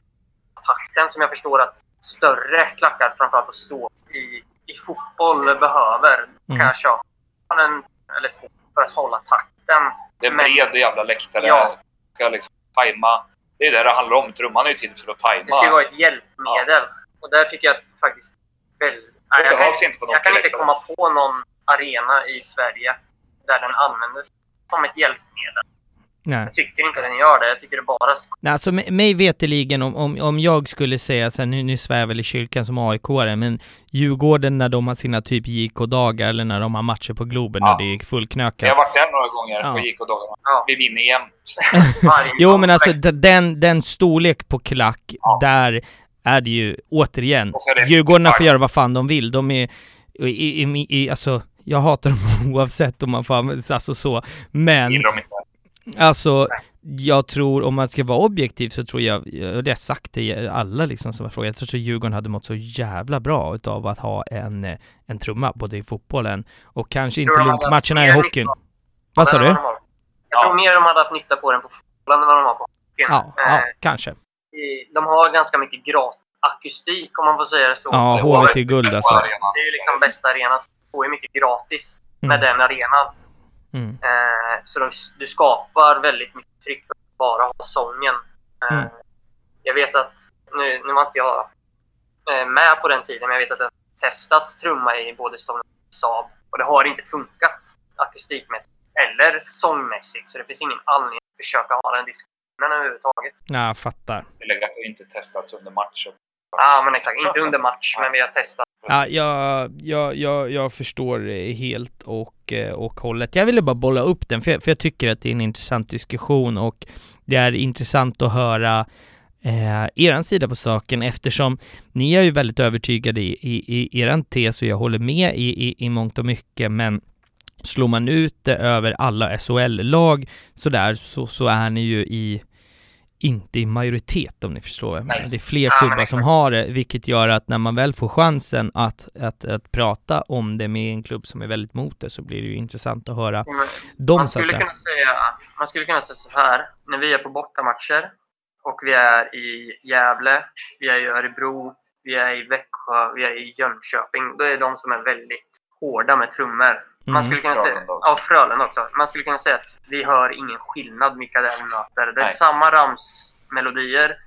takten som jag förstår att större klackar, framförallt på stå i, i fotboll, behöver. Mm. Kan jag köpa en eller två för att hålla takten. Det är en bred jävla läktare. Ja. Ska liksom tajma. Det är det det handlar om. Trumman är ju till för att tajma. Det ska ju vara ett hjälpmedel. Ja. Och där tycker jag faktiskt... Väl, jag, kan, inte, jag kan inte komma på någon arena i Sverige där den användes som ett hjälpmedel. Nej. Jag tycker inte den gör det, jag tycker det bara. Nej, alltså mig veteligen om, om, om jag skulle säga så här, nu, nu svär väl i kyrkan som aik men Djurgården när de har sina typ JK-dagar eller när de har matcher på Globen ja. när det är fullknökat. Jag har varit där några gånger ja. på JK-dagarna. Ja. Vi vinner jämt. jo men alltså den, den storlek på klack, ja. där är det ju återigen, Djurgården får göra vad fan de vill. De är, i, i, i, alltså jag hatar dem oavsett om man får använda alltså så, men Alltså, jag tror om man ska vara objektiv så tror jag, och det har jag sagt till alla liksom som har frågat, jag tror att Djurgården hade mått så jävla bra utav att ha en, en trumma både i fotbollen och kanske inte lunkmatcherna i hockeyn. Vad sa du? Jag tror mer de hade haft nytta på den på fotbollen än vad de har på hockeyn. Ja, ja eh, kanske. De har ganska mycket gratis akustik om man får säga det så. Ja, HV till guld alltså. Det är ju liksom bästa arenan får ju mycket gratis med mm. den arenan. Mm. Eh, så de, du skapar väldigt mycket tryck för att bara ha sången. Eh, mm. Jag vet att, nu, nu var inte jag eh, med på den tiden, men jag vet att det har testats trumma i både Stone och Saab. Och det har inte funkat akustikmässigt eller sångmässigt. Så det finns ingen anledning att försöka ha den diskussionen överhuvudtaget. Ja, jag fattar. Tillägga att det inte testats under match. Ja, men exakt. Inte under match, men vi har testat. Ja, jag, jag, jag, jag förstår helt och, eh, och hållet. Jag ville bara bolla upp den, för jag, för jag tycker att det är en intressant diskussion och det är intressant att höra eh, eran sida på saken eftersom ni är ju väldigt övertygade i, i, i eran tes och jag håller med i, i, i mångt och mycket men slår man ut det över alla SHL-lag sådär så, så är ni ju i inte i majoritet om ni förstår. Nej. Det är fler klubbar ja, som har det, vilket gör att när man väl får chansen att, att, att prata om det med en klubb som är väldigt mot det så blir det ju intressant att höra Men, dem man skulle kunna säga, Man skulle kunna säga så här, när vi är på bortamatcher och vi är i Gävle, vi är i Örebro, vi är i Växjö, vi är i Jönköping. Då är de som är väldigt hårda med trummor. Man mm. skulle kunna säga, ja, Frölunda också. Man skulle kunna säga att vi hör ingen skillnad vilka det är vi möter. Det är Nej. samma ramsmelodier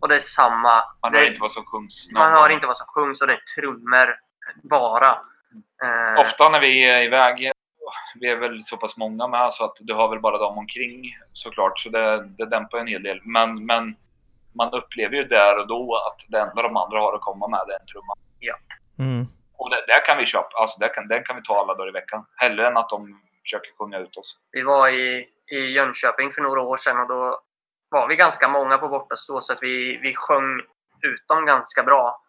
och det är samma... Man hör inte vad som sjungs. Man hör inte vad som sjungs och det är trummor bara. Mm. Ofta när vi är iväg, vi är väl så pass många med så att du har väl bara dem omkring såklart. Så det, det dämpar en hel del. Men, men man upplever ju där och då att det enda de andra har att komma med är en trumma. Ja. Mm. Och det, där kan vi köpa, alltså där kan, den kan vi ta alla dagar i veckan. Hellre än att de försöker sjunga ut oss. Vi var i, i Jönköping för några år sedan och då var vi ganska många på bortastå så att vi, vi sjöng ut dem ganska bra.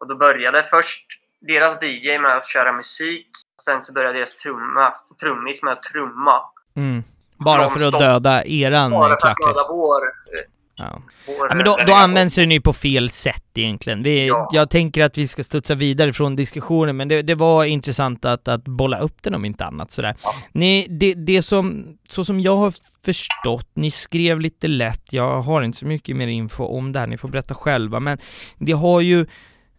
Och då började först deras DJ med att köra musik. Sen så började deras trumma, trummis med att trumma. Mm. Bara för att döda eran Bara för att döda vår Ja. ja men då, då används den ju på fel sätt egentligen. Vi, ja. Jag tänker att vi ska studsa vidare från diskussionen, men det, det var intressant att, att bolla upp den om inte annat sådär. Ja. Ni, det, det som, så som jag har förstått, ni skrev lite lätt, jag har inte så mycket mer info om det här, ni får berätta själva, men det har ju,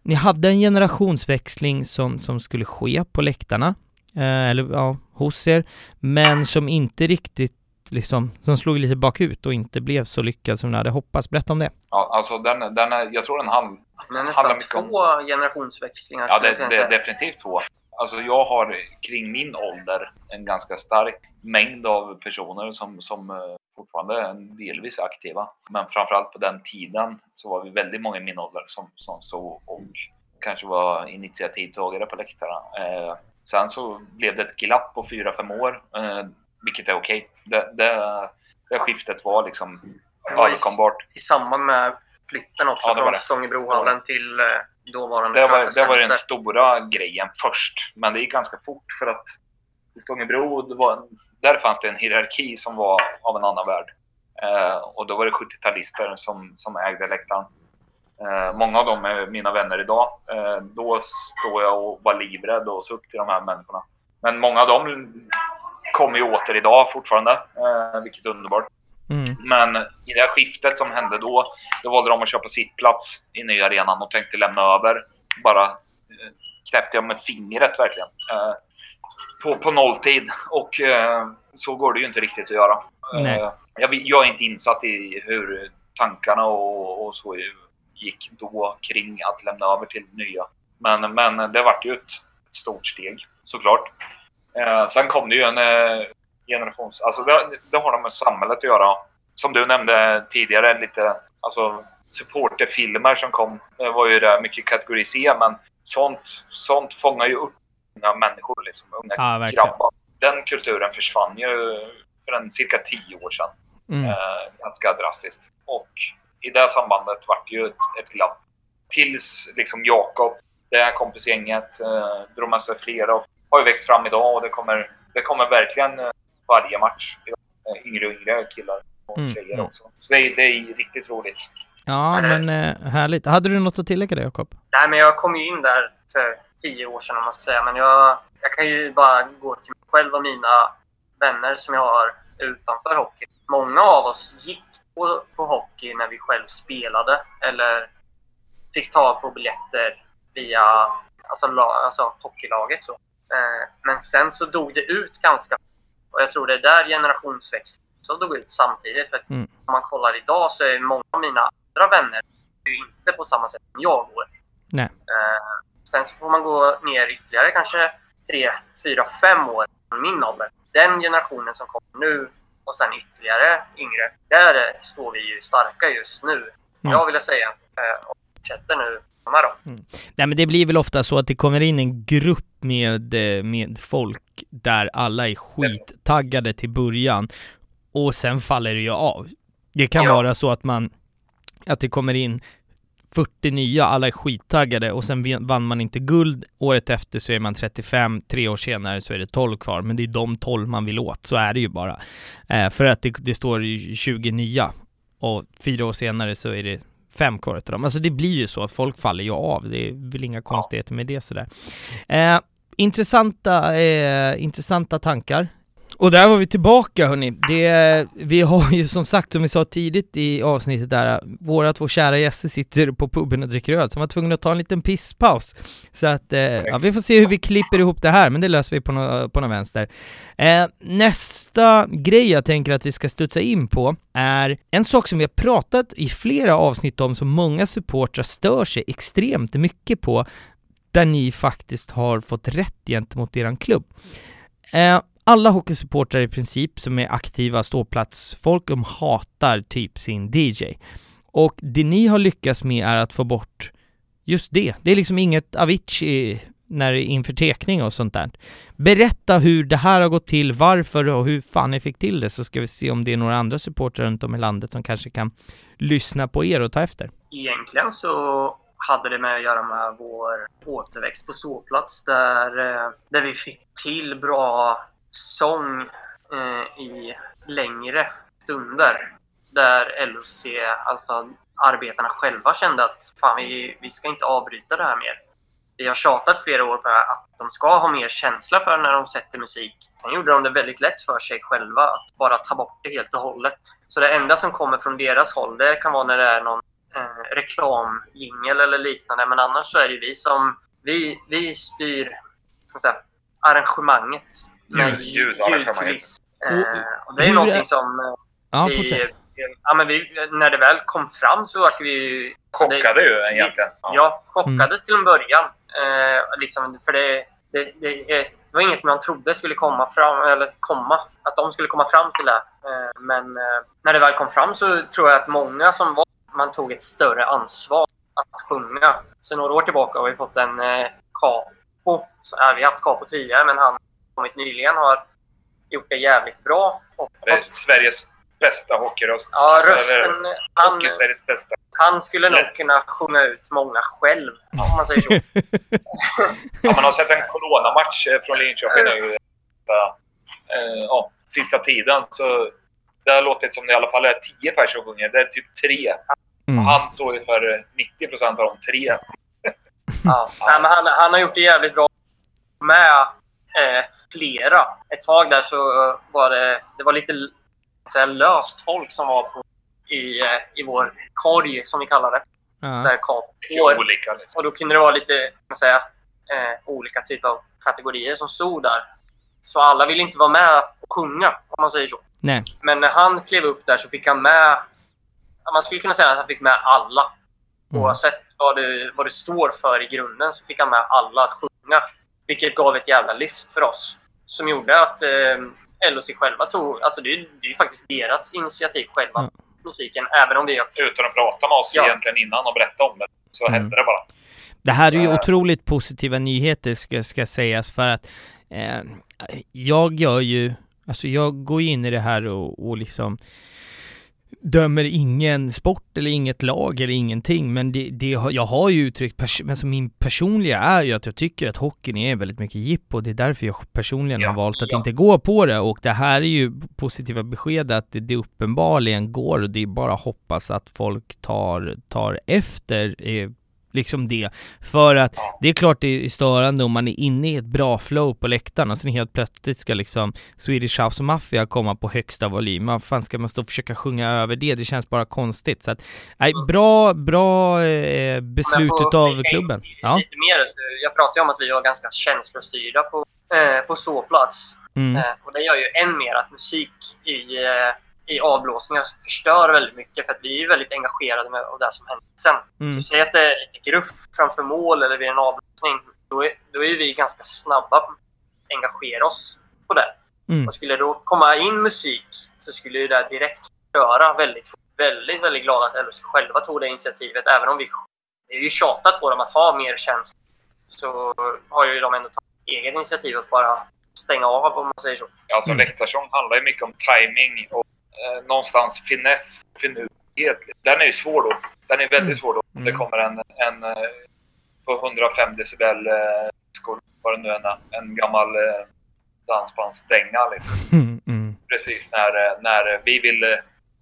ni hade en generationsväxling som, som skulle ske på läktarna, eh, eller ja, hos er, men som inte riktigt liksom, som slog lite bakut och inte blev så lyckad som ni hade hoppats. Berätta om det. Ja, alltså den, den är, jag tror den hand, den är nästan två om... generationsväxlingar. Ja, det, det, är definitivt två. Alltså jag har kring min ålder en ganska stark mängd av personer som, som eh, fortfarande är delvis aktiva. Men framförallt på den tiden så var vi väldigt många i min ålder som, som stod och kanske var initiativtagare på läktarna. Eh, sen så blev det ett glapp på fyra fem år eh, vilket är okej. Det, det, det skiftet var liksom överkombart. I, I samband med flytten också ja, från Stångebrohallen ja. till eh, dåvarande Det var, det var den stora grejen först. Men det gick ganska fort för att i Stångebro, var, där fanns det en hierarki som var av en annan värld. Eh, och då var det 70-talister som, som ägde läktaren. Eh, många av dem är mina vänner idag. Eh, då står jag och var livrädd och såg upp till de här människorna. Men många av dem kommer ju åter idag fortfarande, eh, vilket är underbart. Mm. Men i det här skiftet som hände då, då valde de att köpa sittplats i nya arenan och tänkte lämna över. Bara eh, knäppte jag med fingret verkligen. Eh, på, på nolltid. Och eh, så går det ju inte riktigt att göra. Eh, jag, jag, är inte insatt i hur tankarna och, och, så gick då kring att lämna över till nya. Men, men det vart ju ett, ett stort steg såklart. Eh, sen kom det ju en eh, generations... Alltså det, det har de med samhället att göra. Som du nämnde tidigare, lite alltså supporterfilmer som kom. Det var ju det mycket kategori C, men sånt, sånt fångar ju upp unga människor, liksom, unga ja, grabbar. Den kulturen försvann ju för en cirka tio år sedan. Mm. Eh, ganska drastiskt. Och i det sambandet vart det ju ett, ett glapp. Tills liksom Jakob, det här kompisgänget, eh, drog med sig flera har ju växt fram idag och det kommer, det kommer verkligen eh, varje match. Eh, yngre och yngre killar och mm. tjejer mm. också. Så det är, det är riktigt roligt. Ja, men eh, härligt. Hade du något att tillägga där, Jakob? Nej, men jag kom ju in där för tio år sedan om man ska säga. Men jag, jag kan ju bara gå till mig själv och mina vänner som jag har utanför hockey. Många av oss gick på, på hockey när vi själv spelade eller fick tag på biljetter via alltså, alltså hockeylaget. Så. Eh, men sen så dog det ut ganska och jag tror det är där generationsväxlingen så dog ut samtidigt. För mm. om man kollar idag så är många av mina andra vänner inte på samma sätt som jag går. Nej. Eh, sen så får man gå ner ytterligare kanske tre, fyra, fem år från min ålder. Den generationen som kommer nu och sen ytterligare yngre, där står vi ju starka just nu. Mm. Jag vill säga. Eh, och fortsätter nu Mm. Nej men det blir väl ofta så att det kommer in en grupp med, eh, med folk där alla är skittaggade till början och sen faller det ju av. Det kan ja. vara så att man, att det kommer in 40 nya, alla är skittaggade och sen vann man inte guld. Året efter så är man 35, tre år senare så är det 12 kvar, men det är de 12 man vill åt, så är det ju bara. Eh, för att det, det står 20 nya och fyra år senare så är det fem kvar utav dem. Alltså det blir ju så att folk faller ju av, det är väl inga konstigheter med det sådär. Eh, intressanta, eh, intressanta tankar. Och där var vi tillbaka hörni. Det, vi har ju som sagt, som vi sa tidigt i avsnittet där, våra två kära gäster sitter på puben och dricker öl, så de var tvungna att ta en liten pisspaus. Så att, eh, ja, vi får se hur vi klipper ihop det här, men det löser vi på, någon, på någon vänster. Eh, nästa grej jag tänker att vi ska studsa in på är en sak som vi har pratat i flera avsnitt om, som många supportrar stör sig extremt mycket på, där ni faktiskt har fått rätt gentemot eran klubb. Eh, alla hockeysupportrar i princip som är aktiva ståplatsfolk, de hatar typ sin DJ. Och det ni har lyckats med är att få bort just det. Det är liksom inget Avicii när det inför tekning och sånt där. Berätta hur det här har gått till, varför och hur fan ni fick till det, så ska vi se om det är några andra supportrar runt om i landet som kanske kan lyssna på er och ta efter. Egentligen så hade det med att göra med vår återväxt på ståplats där, eh, där vi fick till bra sång eh, i längre stunder. Där LOC, alltså arbetarna själva kände att fan, vi, vi ska inte avbryta det här mer. Vi har tjatat flera år på att de ska ha mer känsla för när de sätter musik. Sen gjorde de det väldigt lätt för sig själva att bara ta bort det helt och hållet. Så det enda som kommer från deras håll, det kan vara när det är någon eh, reklamjingel eller liknande. Men annars så är det vi som, vi, vi styr säga, arrangemanget med ljudkuliss. Eh, och det är någonting som eh, ja, vi, ja, men vi, när det väl kom fram så var vi... Chockade det, ju egentligen. Ja, ja chockade mm. till en början. Eh, liksom, för det, det, det, det, var inget man trodde skulle komma fram, eller komma, att de skulle komma fram till det. Eh, men eh, när det väl kom fram så tror jag att många som var, man tog ett större ansvar att sjunga. Sen några år tillbaka har vi fått en eh, capo. Så, äh, vi har haft capo tidigare, men han kommit nyligen har gjort det jävligt bra. Och det är Sveriges bästa hockeyröst. Ja, alltså, rösten... Han, Sveriges bästa. han skulle Lätt. nog kunna sjunga ut många själv, om man säger så. ja, man har sett en coronamatch eh, från Linköping nu. Äh, ja, sista tiden. Så det har låtit som det i alla fall är tio personer som sjunger. Det är typ tre. Mm. Och han står ju för 90 procent av de tre. ja. ja. Nej, men han, han har gjort det jävligt bra med eh, flera. Ett tag där så var det, det var lite säga, löst folk som var på, i, eh, i vår korg, som vi kallar det. Ja. Där olika, liksom. Och då kunde det vara lite man säga, eh, olika typer av kategorier som stod där. Så alla ville inte vara med och sjunga, om man säger så. Nej. Men när han klev upp där så fick han med... Man skulle kunna säga att han fick med alla. Mm. Oavsett vad det, vad det står för i grunden så fick han med alla att sjunga. Vilket gav ett jävla lyft för oss. Som gjorde att eh, LOC själva tog... Alltså det, det är ju faktiskt deras initiativ själva. Mm. Musiken, även om det är... Utan att prata med oss ja. egentligen innan och berätta om det. Så mm. hände det bara. Det här är ju otroligt positiva nyheter ska, ska sägas för att eh, jag gör ju, alltså jag går in i det här och, och liksom dömer ingen sport eller inget lag eller ingenting, men det, det, jag har ju uttryckt, pers men som min personliga är ju att jag tycker att hockeyn är väldigt mycket jippo, det är därför jag personligen ja, har valt att ja. inte gå på det och det här är ju positiva besked att det, det uppenbarligen går och det är bara hoppas att folk tar, tar efter eh, liksom det. För att det är klart det är störande om man är inne i ett bra flow på läktaren och sen helt plötsligt ska liksom Swedish House Mafia komma på högsta volym. Vad fan ska man stå och försöka sjunga över det? Det känns bara konstigt. Så att, nej, bra, bra eh, beslut utav klubben. Ja. Lite mer, jag pratade ju om att vi var ganska känslostyrda på, eh, på ståplats. Mm. Eh, och det gör ju än mer att musik i, eh, i avblåsningar förstör väldigt mycket för att vi är väldigt engagerade med det som händer sen. Mm. Du säger att det är lite gruff framför mål eller vid en avblåsning. Då är, då är vi ganska snabba på att engagera oss på det. Mm. Och skulle det då komma in musik så skulle ju det direkt förstöra väldigt fort. Väldigt, väldigt glad att LHC själva tog det initiativet. Även om vi det är ju tjatat på dem att ha mer känsla så har ju de ändå tagit eget initiativ att bara stänga av om man säger så. Alltså mm. läktarsång handlar ju mycket om timing och eh, någonstans finess, finurlighet. Den är ju svår då. Den är väldigt mm. svår då. Om det mm. kommer en, en eh, på 105 decibel eh, vad det nu är, en gammal eh, dansbandsdänga liksom. Mm, mm. Precis när, när vi vill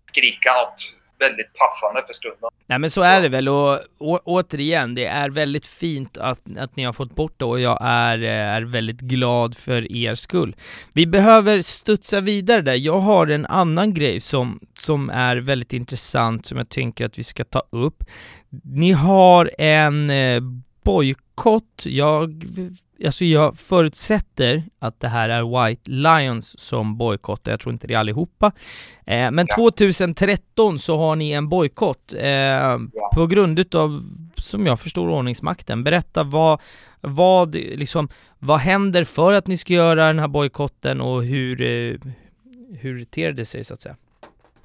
skrika något väldigt passande för stunden. Nej men så är det väl och å, återigen, det är väldigt fint att, att ni har fått bort det och jag är, eh, är väldigt glad för er skull. Vi behöver studsa vidare där, jag har en annan grej som, som är väldigt intressant som jag tänker att vi ska ta upp. Ni har en eh, bojkott, jag alltså jag förutsätter att det här är White Lions som bojkottar, jag tror inte det är allihopa. Eh, men ja. 2013 så har ni en bojkott eh, ja. på grund utav, som jag förstår, ordningsmakten. Berätta vad, vad, liksom, vad händer för att ni ska göra den här bojkotten och hur, eh, hur ter det sig så att säga?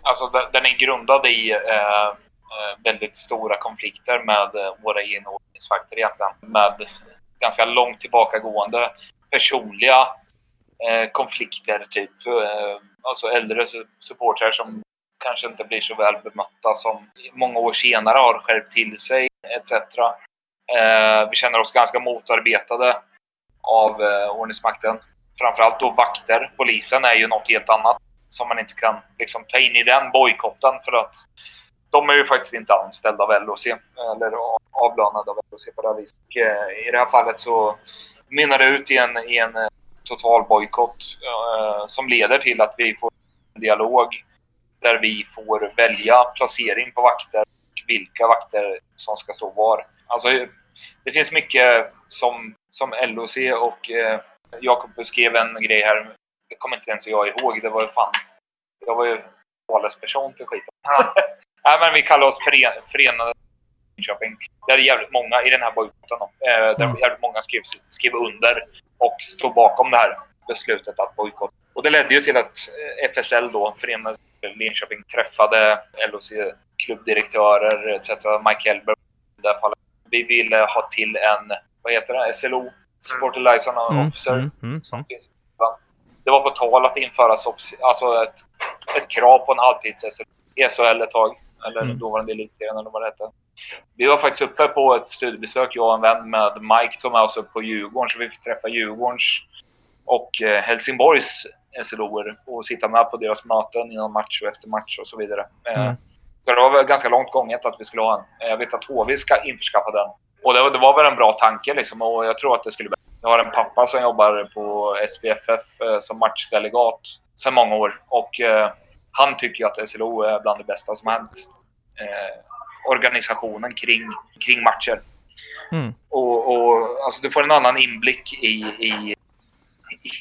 Alltså den är grundad i eh, eh väldigt stora konflikter med eh, våra egna ordningsvakter egentligen. Med ganska långt tillbakagående personliga eh, konflikter. Typ eh, alltså äldre supportrar som kanske inte blir så väl bemötta som många år senare har skärpt till sig etc. Eh, vi känner oss ganska motarbetade av eh, ordningsmakten. Framförallt då vakter. Polisen är ju något helt annat som man inte kan liksom, ta in i den bojkotten för att de är ju faktiskt inte anställda av LOC eller avlönade av LOC på det här viset. Eh, I det här fallet så mynnar det ut i en, i en eh, total bojkott eh, som leder till att vi får en dialog där vi får välja placering på vakter och vilka vakter som ska stå var. Alltså, det finns mycket som, som LOC och eh, Jakob skrev en grej här, det kommer inte ens jag ihåg, det var ju fan, jag var ju talesperson för skiten. Nej, men vi kallar oss fören, Förenade Linköping. Det är jävligt många i den här bojkotten. Eh, där mm. jävligt många skrev, skrev under och stod bakom det här beslutet att bojkotta. Och det ledde ju till att eh, FSL då, Förenade Linköping, träffade LOC klubbdirektörer etc. Mike Elber i det här fallet. Vi ville ha till en, vad heter det, SLO, Supporter Liaison mm, Officer. Mm, mm, som mm. finns. Det var på tal att införa alltså ett, ett krav på en halvtids-SLO i SHL ett tag eller mm. dåvarande elitserien eller vad det hette. Vi var faktiskt uppe på ett studiebesök, jag och en vän med Mike tog med oss upp på Djurgården, så vi fick träffa Djurgårdens och eh, Helsingborgs SLOer och sitta med på deras möten innan match och efter match och så vidare. Eh, mm. Så det var väl ganska långt gånget att vi skulle ha en. Jag vet att HV ska införskaffa den. Och det, det var väl en bra tanke liksom och jag tror att det skulle bli Jag har en pappa som jobbar på SPFF eh, som matchdelegat sedan många år och han tycker ju att SLO är bland det bästa som har hänt eh, organisationen kring, kring matcher. Mm. Och, och, alltså, du får en annan inblick i, i,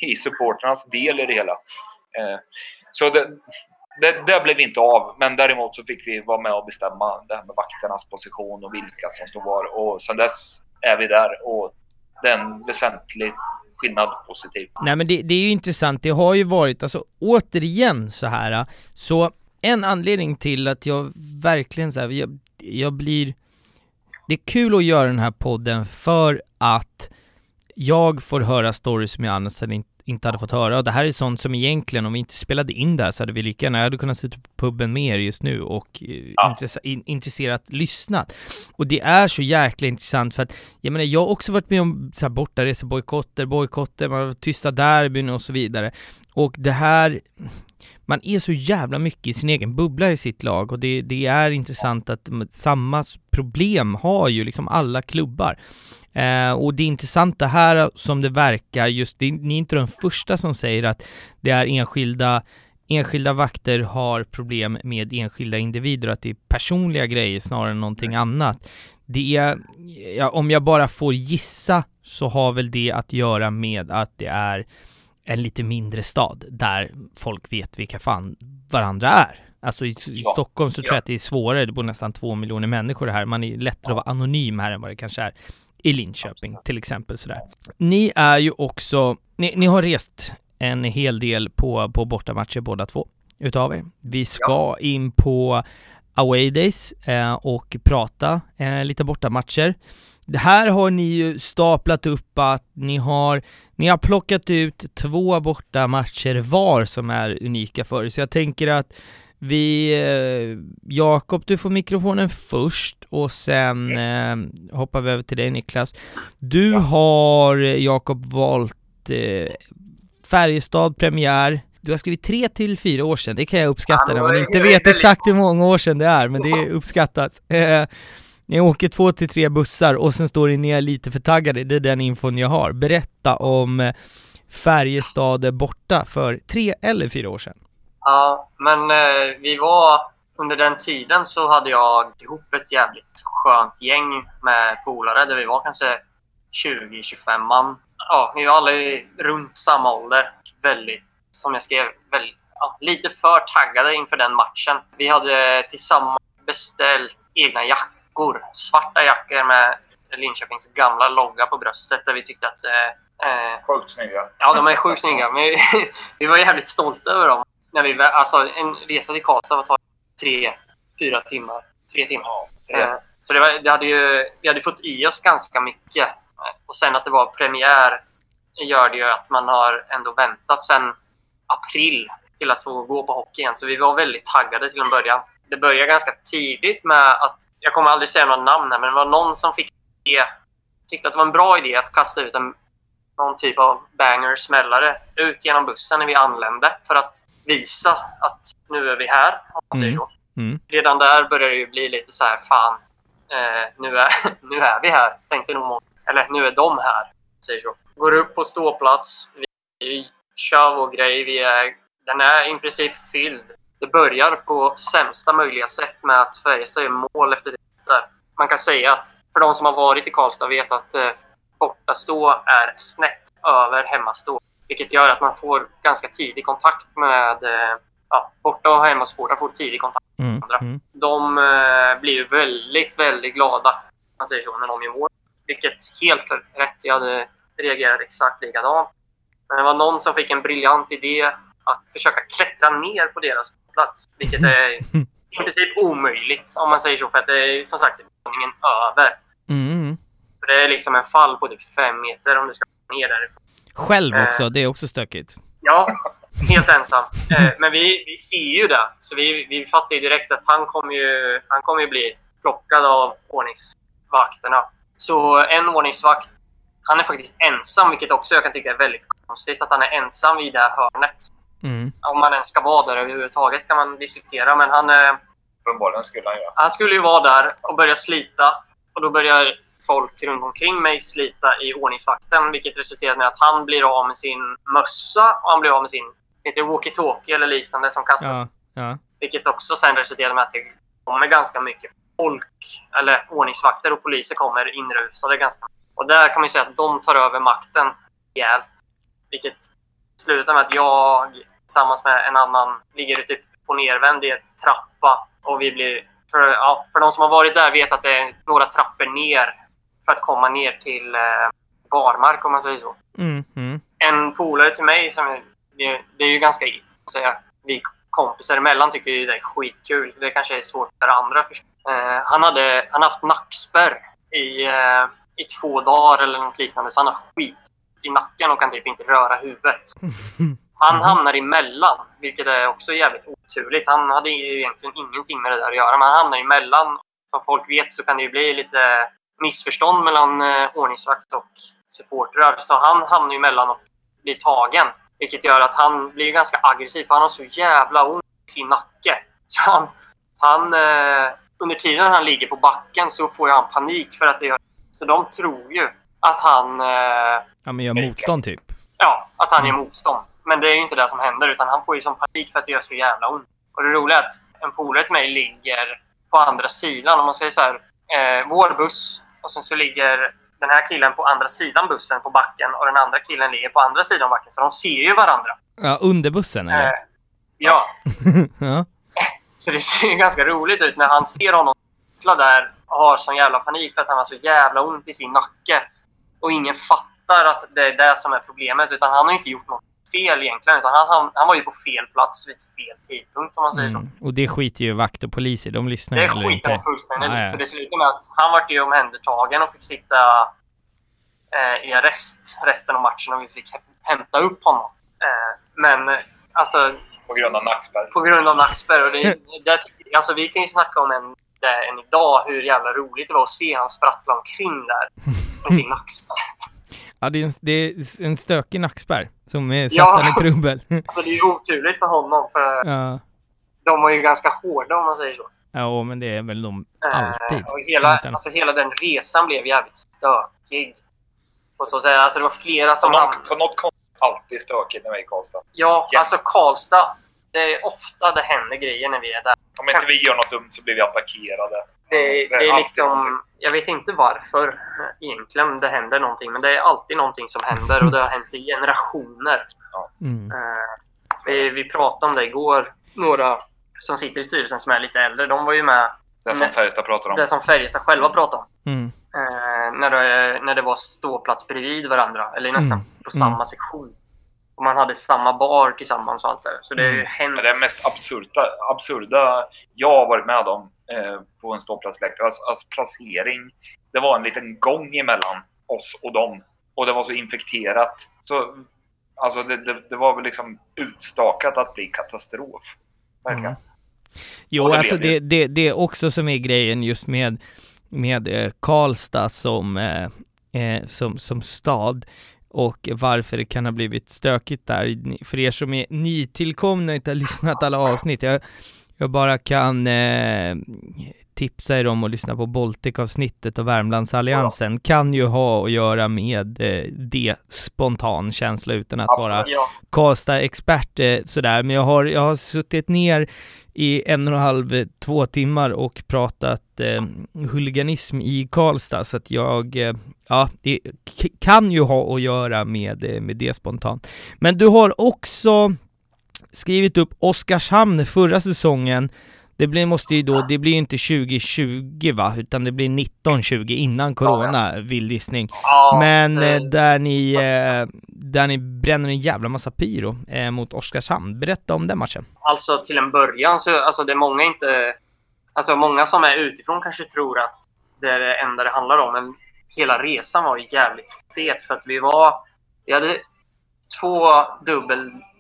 i supporternas del i det hela. Eh, så det, det, det, blev inte av, men däremot så fick vi vara med och bestämma det här med vakternas position och vilka som stod var. Och sen dess är vi där och det är en väsentlig skillnad positiv. Nej men det, det är ju intressant, det har ju varit, alltså återigen så här så en anledning till att jag verkligen så här, jag, jag blir Det är kul att göra den här podden för att jag får höra stories som jag annars hade inte inte hade fått höra. Och det här är sånt som egentligen, om vi inte spelade in det här så hade vi lika gärna, jag hade kunnat sitta på puben med er just nu och eh, ja. intresse, in, intresserat lyssnat. Och det är så jäkla intressant för att, jag menar, jag har också varit med om så här bortaresebojkotter, bojkotter, man har tysta derbyn och så vidare. Och det här, man är så jävla mycket i sin egen bubbla i sitt lag och det, det är intressant att samma problem har ju liksom alla klubbar. Eh, och det intressanta här som det verkar, just det, ni är inte de första som säger att det är enskilda enskilda vakter har problem med enskilda individer, att det är personliga grejer snarare än någonting annat. Det är, ja, om jag bara får gissa, så har väl det att göra med att det är en lite mindre stad där folk vet vilka fan varandra är. Alltså i, i ja. Stockholm så tror jag att det är svårare, det bor nästan två miljoner människor här. Man är lättare att vara anonym här än vad det kanske är i Linköping till exempel sådär. Ni är ju också, ni, ni har rest en hel del på, på bortamatcher båda två utav er. Vi ska in på away days eh, och prata eh, lite bortamatcher. Det här har ni ju staplat upp att ni har, ni har plockat ut två bortamatcher var som är unika för er. Så jag tänker att vi, eh, Jakob du får mikrofonen först och sen eh, hoppar vi över till dig Niklas. Du ja. har Jakob valt eh, Färjestad premiär. Du har skrivit tre till fyra år sedan, det kan jag uppskatta ja, när man inte vet exakt hur många år sedan det är, men det uppskattas. Eh, ni åker två till tre bussar och sen står ni är lite för taggade, det är den infon jag har. Berätta om eh, Färjestad borta för tre eller fyra år sedan. Ja, men eh, vi var under den tiden så hade jag ihop ett jävligt skönt gäng med polare där vi var kanske 20-25 man. Ja, vi var alla runt samma ålder. Väldigt, som jag skrev, väldigt, ja, lite för taggade inför den matchen. Vi hade tillsammans beställt egna jackor. Svarta jackor med Linköpings gamla logga på bröstet där vi tyckte att... Eh, eh sjukt snygga. Ja, de är sjukt snygga. Men vi, vi var jävligt stolta över dem när vi, alltså en resa till Karlstad tar tre, fyra timmar. Tre timmar. Ja, eh, så det, var, det hade ju, vi hade fått i oss ganska mycket. Och sen att det var premiär gör det ju att man har ändå väntat sen april till att få gå på hockey igen. Så vi var väldigt taggade till en början. Det började ganska tidigt med att, jag kommer aldrig säga några namn här, men det var någon som fick idé, tyckte att det var en bra idé att kasta ut en, någon typ av banger, smällare, ut genom bussen när vi anlände. För att visa att nu är vi här, om man säger mm. så. Mm. Redan där börjar det ju bli lite så här, fan, eh, nu, är, nu är vi här, tänkte nog många. Eller nu är de här, säger så. Går upp på ståplats, vi kör vår grej, vi är, den är i princip fylld. Det börjar på sämsta möjliga sätt med att Färjestad gör mål efter det. Där. Man kan säga att för de som har varit i Karlstad vet att eh, bortastå är snett över hemmastå. Vilket gör att man får ganska tidig kontakt med eh, ja, borta och hemmasportrar får tidig kontakt med mm, andra. Mm. De eh, blir väldigt, väldigt glada man säger så, när de gör mål. Vilket helt rätt. Jag hade reagerat exakt likadant. Men det var någon som fick en briljant idé att försöka klättra ner på deras plats. Vilket är i princip omöjligt om man säger så. För att det är som sagt våningen över. Mm. Så det är liksom en fall på typ fem meter om du ska ner därifrån. Själv också, eh, det är också stökigt. Ja, helt ensam. Eh, men vi, vi ser ju det. Så vi, vi fattar ju direkt att han kommer ju, han kommer ju bli plockad av ordningsvakterna. Så en ordningsvakt, han är faktiskt ensam, vilket också jag kan tycka är väldigt konstigt. Att han är ensam vid det här hörnet. Mm. Om man ens ska vara där överhuvudtaget kan man diskutera, men han... Uppenbarligen skulle han göra. Han skulle ju vara där och börja slita. Och då börjar folk runt omkring mig slita i ordningsvakten vilket resulterade med att han blir av med sin mössa och han blir av med sin walkie-talkie eller liknande som kastas. Ja, ja. Vilket också sen resulterade med att det kommer ganska mycket folk, eller ordningsvakter och poliser kommer inrusade ganska Och där kan man ju säga att de tar över makten rejält. Vilket slutar med att jag tillsammans med en annan ligger typ på nervänd i en trappa och vi blir för, ja, för de som har varit där vet att det är några trappor ner för att komma ner till eh, barmark om man säger så. Mm, mm. En polare till mig, som det, det är ju ganska, säga, vi kompisar emellan tycker ju det är skitkul. Det kanske är svårt för andra att förstå. Eh, han hade han haft nackspärr i, eh, i två dagar eller något liknande, så han har skit i nacken och kan typ inte röra huvudet. Han hamnar emellan, vilket är också jävligt oturligt. Han hade ju egentligen ingenting med det där att göra, men han hamnar emellan. Som folk vet så kan det ju bli lite missförstånd mellan eh, ordningsvakt och supportrar. Så han hamnar ju emellan och blir tagen. Vilket gör att han blir ganska aggressiv, för han har så jävla ont i sin nacke. Så han, han eh, under tiden han ligger på backen så får han panik för att det gör... Så de tror ju att han... Eh, ja, men gör motstånd typ? Ja, att han mm. gör motstånd. Men det är ju inte det som händer, utan han får ju som panik för att det gör så jävla ont. Och det roliga är att en polare till mig ligger på andra sidan. Om man säger så här, eh, vår buss och sen så ligger den här killen på andra sidan bussen på backen och den andra killen ligger på andra sidan backen. Så de ser ju varandra. Ja, under bussen eller? Eh, ja. ja. Så det ser ju ganska roligt ut när han ser honom där och har sån jävla panik för att han har så jävla ont i sin nacke. Och ingen fattar att det är det som är problemet. Utan han har inte gjort något fel egentligen. Utan han, han, han var ju på fel plats vid fel tidpunkt om man säger Mm. så. Och det skiter ju vakt och poliser De lyssnar Det skiter man fullständigt i. ja. Så det slutade med att han vart ju omhändertagen och fick sitta eh, i arrest resten av matchen och vi fick hä- hämta upp honom. Eh, men eh, alltså På grund av nackspärr. på grund av nackspärr. Och det, det, alltså, vi kan ju snacka om en, det, än idag hur jävla roligt det var att se han sprattla omkring där med sin nackspärr. Ja, det är en, det är en stökig nackspärr som är satt Ja. i trubbel. Alltså det är ju oturligt för honom för ja. de var ju ganska hårda om man säger så. ja, men det är väl de Eh, alltid. och hela, alltså, hela den resan blev jävligt stökig. På så säga. Alltså det var flera På som något, hamnade... på något konstigt alltid stökigt när vi är i Karlstad. Ja, Ja. alltså Karlstad. Det är ofta det händer grejer när vi är där. Om inte vi gör något dumt så blir vi attackerade. Det, Det är liksom... Jag vet inte varför egentligen det händer någonting. Men det är alltid någonting som händer och det har hänt i generationer. Mm. Eh, vi, vi pratade om det igår. Några som sitter i styrelsen som är lite äldre. De var ju med. Det som. Färjestad pratar om. Det som Färjestad själva pratade om. Mm. Eh, när, det, när det var ståplats bredvid varandra. Eller nästan Mm. på samma Mm. sektion. Och man hade samma bar tillsammans och allt det. Så det är ju Mm. hänt. Det mest absurda, absurda jag har varit med om eh, på en ståplatsläktare, alltså, alltså placering. Det var en liten gång emellan oss och dem. Och det var så infekterat. Så, alltså det, det, det var väl liksom utstakat att bli katastrof. Verkligen. Mm. Jo, det alltså det, det, det är också som är grejen just med, med eh, Karlstad som, eh, eh, som, som stad och varför det kan ha blivit stökigt där. För er som är nytillkomna och inte har lyssnat alla avsnitt, jag, jag bara kan eh, tipsa er om att lyssna på Baltic-avsnittet och Värmlandsalliansen kan ju ha att göra med eh, det spontan känsla utan att vara Absolut. Ja, Karlstad-expert eh, sådär, men jag har, jag har suttit ner i en och en halv, eh, två timmar och pratat eh, huliganism i Karlstad, så att jag, eh, ja, det kan ju ha att göra med, eh, med det spontant. Men du har också skrivit upp Oskarshamn förra säsongen, det blir, måste ju då, det blir ju inte 2020 va, utan det blir 1920 innan corona, vild gissning. ja, Men eh, där ni, eh, där ni bränner en jävla massa pyro eh, mot Oskarshamn. Berätta om den matchen. Alltså till en början så, alltså det är många inte... Alltså många som är utifrån kanske tror att det är det enda det handlar om. Men hela resan var ju jävligt fet för att vi var... Vi hade två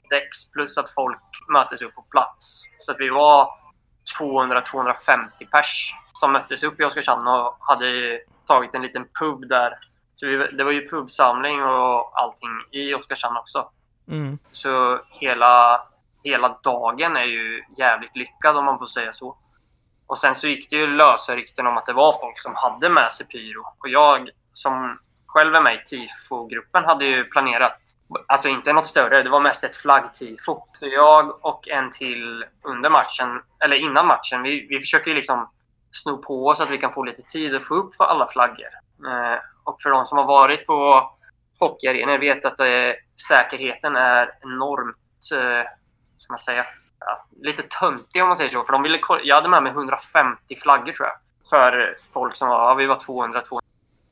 dubbeldäcks plus att folk möttes upp på plats. Så att vi var 200-250 pers som möttes upp i Oskarshamn och hade tagit en liten pub där. Så vi, det var ju pubsamling och allting i Oskarshamn också. Mm. Så hela, hela dagen är ju jävligt lyckad om man får säga så. Och sen så gick det ju lösa rykten om att det var folk som hade med sig pyro. Och jag som själv är med i tifo-gruppen hade ju planerat, alltså inte något större, det var mest ett flaggtifo. Så jag och en till under matchen, eller innan matchen, vi, vi försöker ju liksom sno på oss att vi kan få lite tid att få upp för alla flaggor. Eh, och för de som har varit på hockeyarenor vet att eh, säkerheten är enormt, eh, ska man säga, ja, lite töntig om man säger så. För de ville, kolla- jag hade med mig 150 flaggor tror jag. För folk som var, ja, vi var 200, 200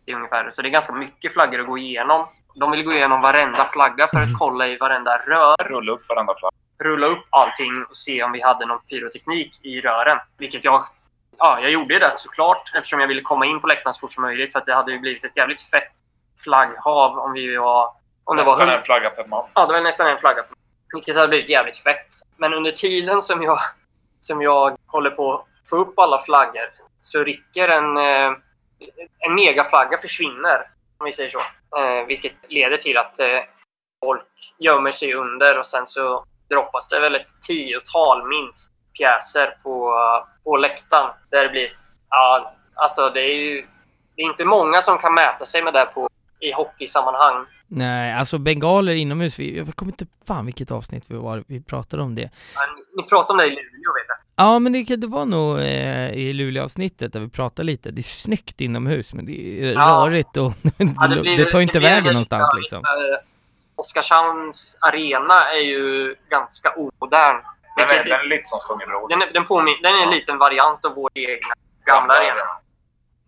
ungefär. Så det är ganska mycket flaggor att gå igenom. De ville gå igenom varenda flagga för att kolla i varenda rör Rulla upp varandra flagg. rulla upp allting och se om vi hade någon pyroteknik i rören. Vilket jag, ja, jag gjorde det såklart eftersom jag ville komma in på läktaren så fort som möjligt. För att det hade ju blivit ett jävligt fett flagghav om vi var... Om det var Nästan hund- en flagga per man. Ja, det var nästan en flagga. Vilket hade blivit jävligt fett. Men under tiden som jag, som jag håller på att få upp alla flaggor så rycker en, eh, en megaflagga försvinner. Om vi säger så. Eh, vilket leder till att eh, folk gömmer sig under och sen så droppas det väl ett tiotal minst pjäser på, på läktaren. Där det blir... Ja, alltså det är ju... Det är inte många som kan mäta sig med det på, i hockeysammanhang. Nej, alltså bengaler inomhus, vi, jag kommer inte fan vilket avsnitt vi var, vi pratade om det. Ni pratade om det i Luleå vet jag. Ja, men det, det var nog eh, i Luleå-avsnittet där vi pratade lite. Det är snyggt inomhus, men det är Ja. rörigt och Ja, det, blir- tar inte blir vägen väl- någonstans ja, liksom. eh, Oskarshamns arena är ju ganska omodern. Den är, den är lite som Stångebro. Den, är- den, påmin- den är en liten variant av vår egna gamla arena.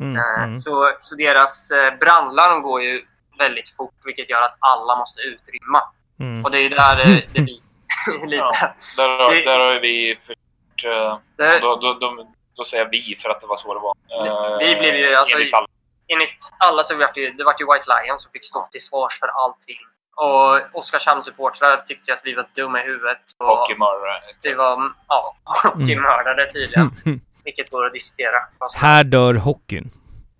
Mm, Eh, mm. Så, så deras eh, brandlarm går ju väldigt fort, vilket gör att alla måste utrymma. Mm. Och det är ju där det, det blir lite... Ja. Där, har, Det- där har vi försökt... eh, Det, Då, då, då, då säger jag vi för att det var så det var. Eh, Vi blev ju, alltså, enligt alla. enligt alla så vart det, det vart ju White Lion som fick stå till svars för allting. Och Oskarshamns-supportrar tyckte att vi var dumma i huvudet. Och Hockeymördare. vi var ja, hockeymördare tydligen. Vilket går att diskutera. Här dör hockeyn.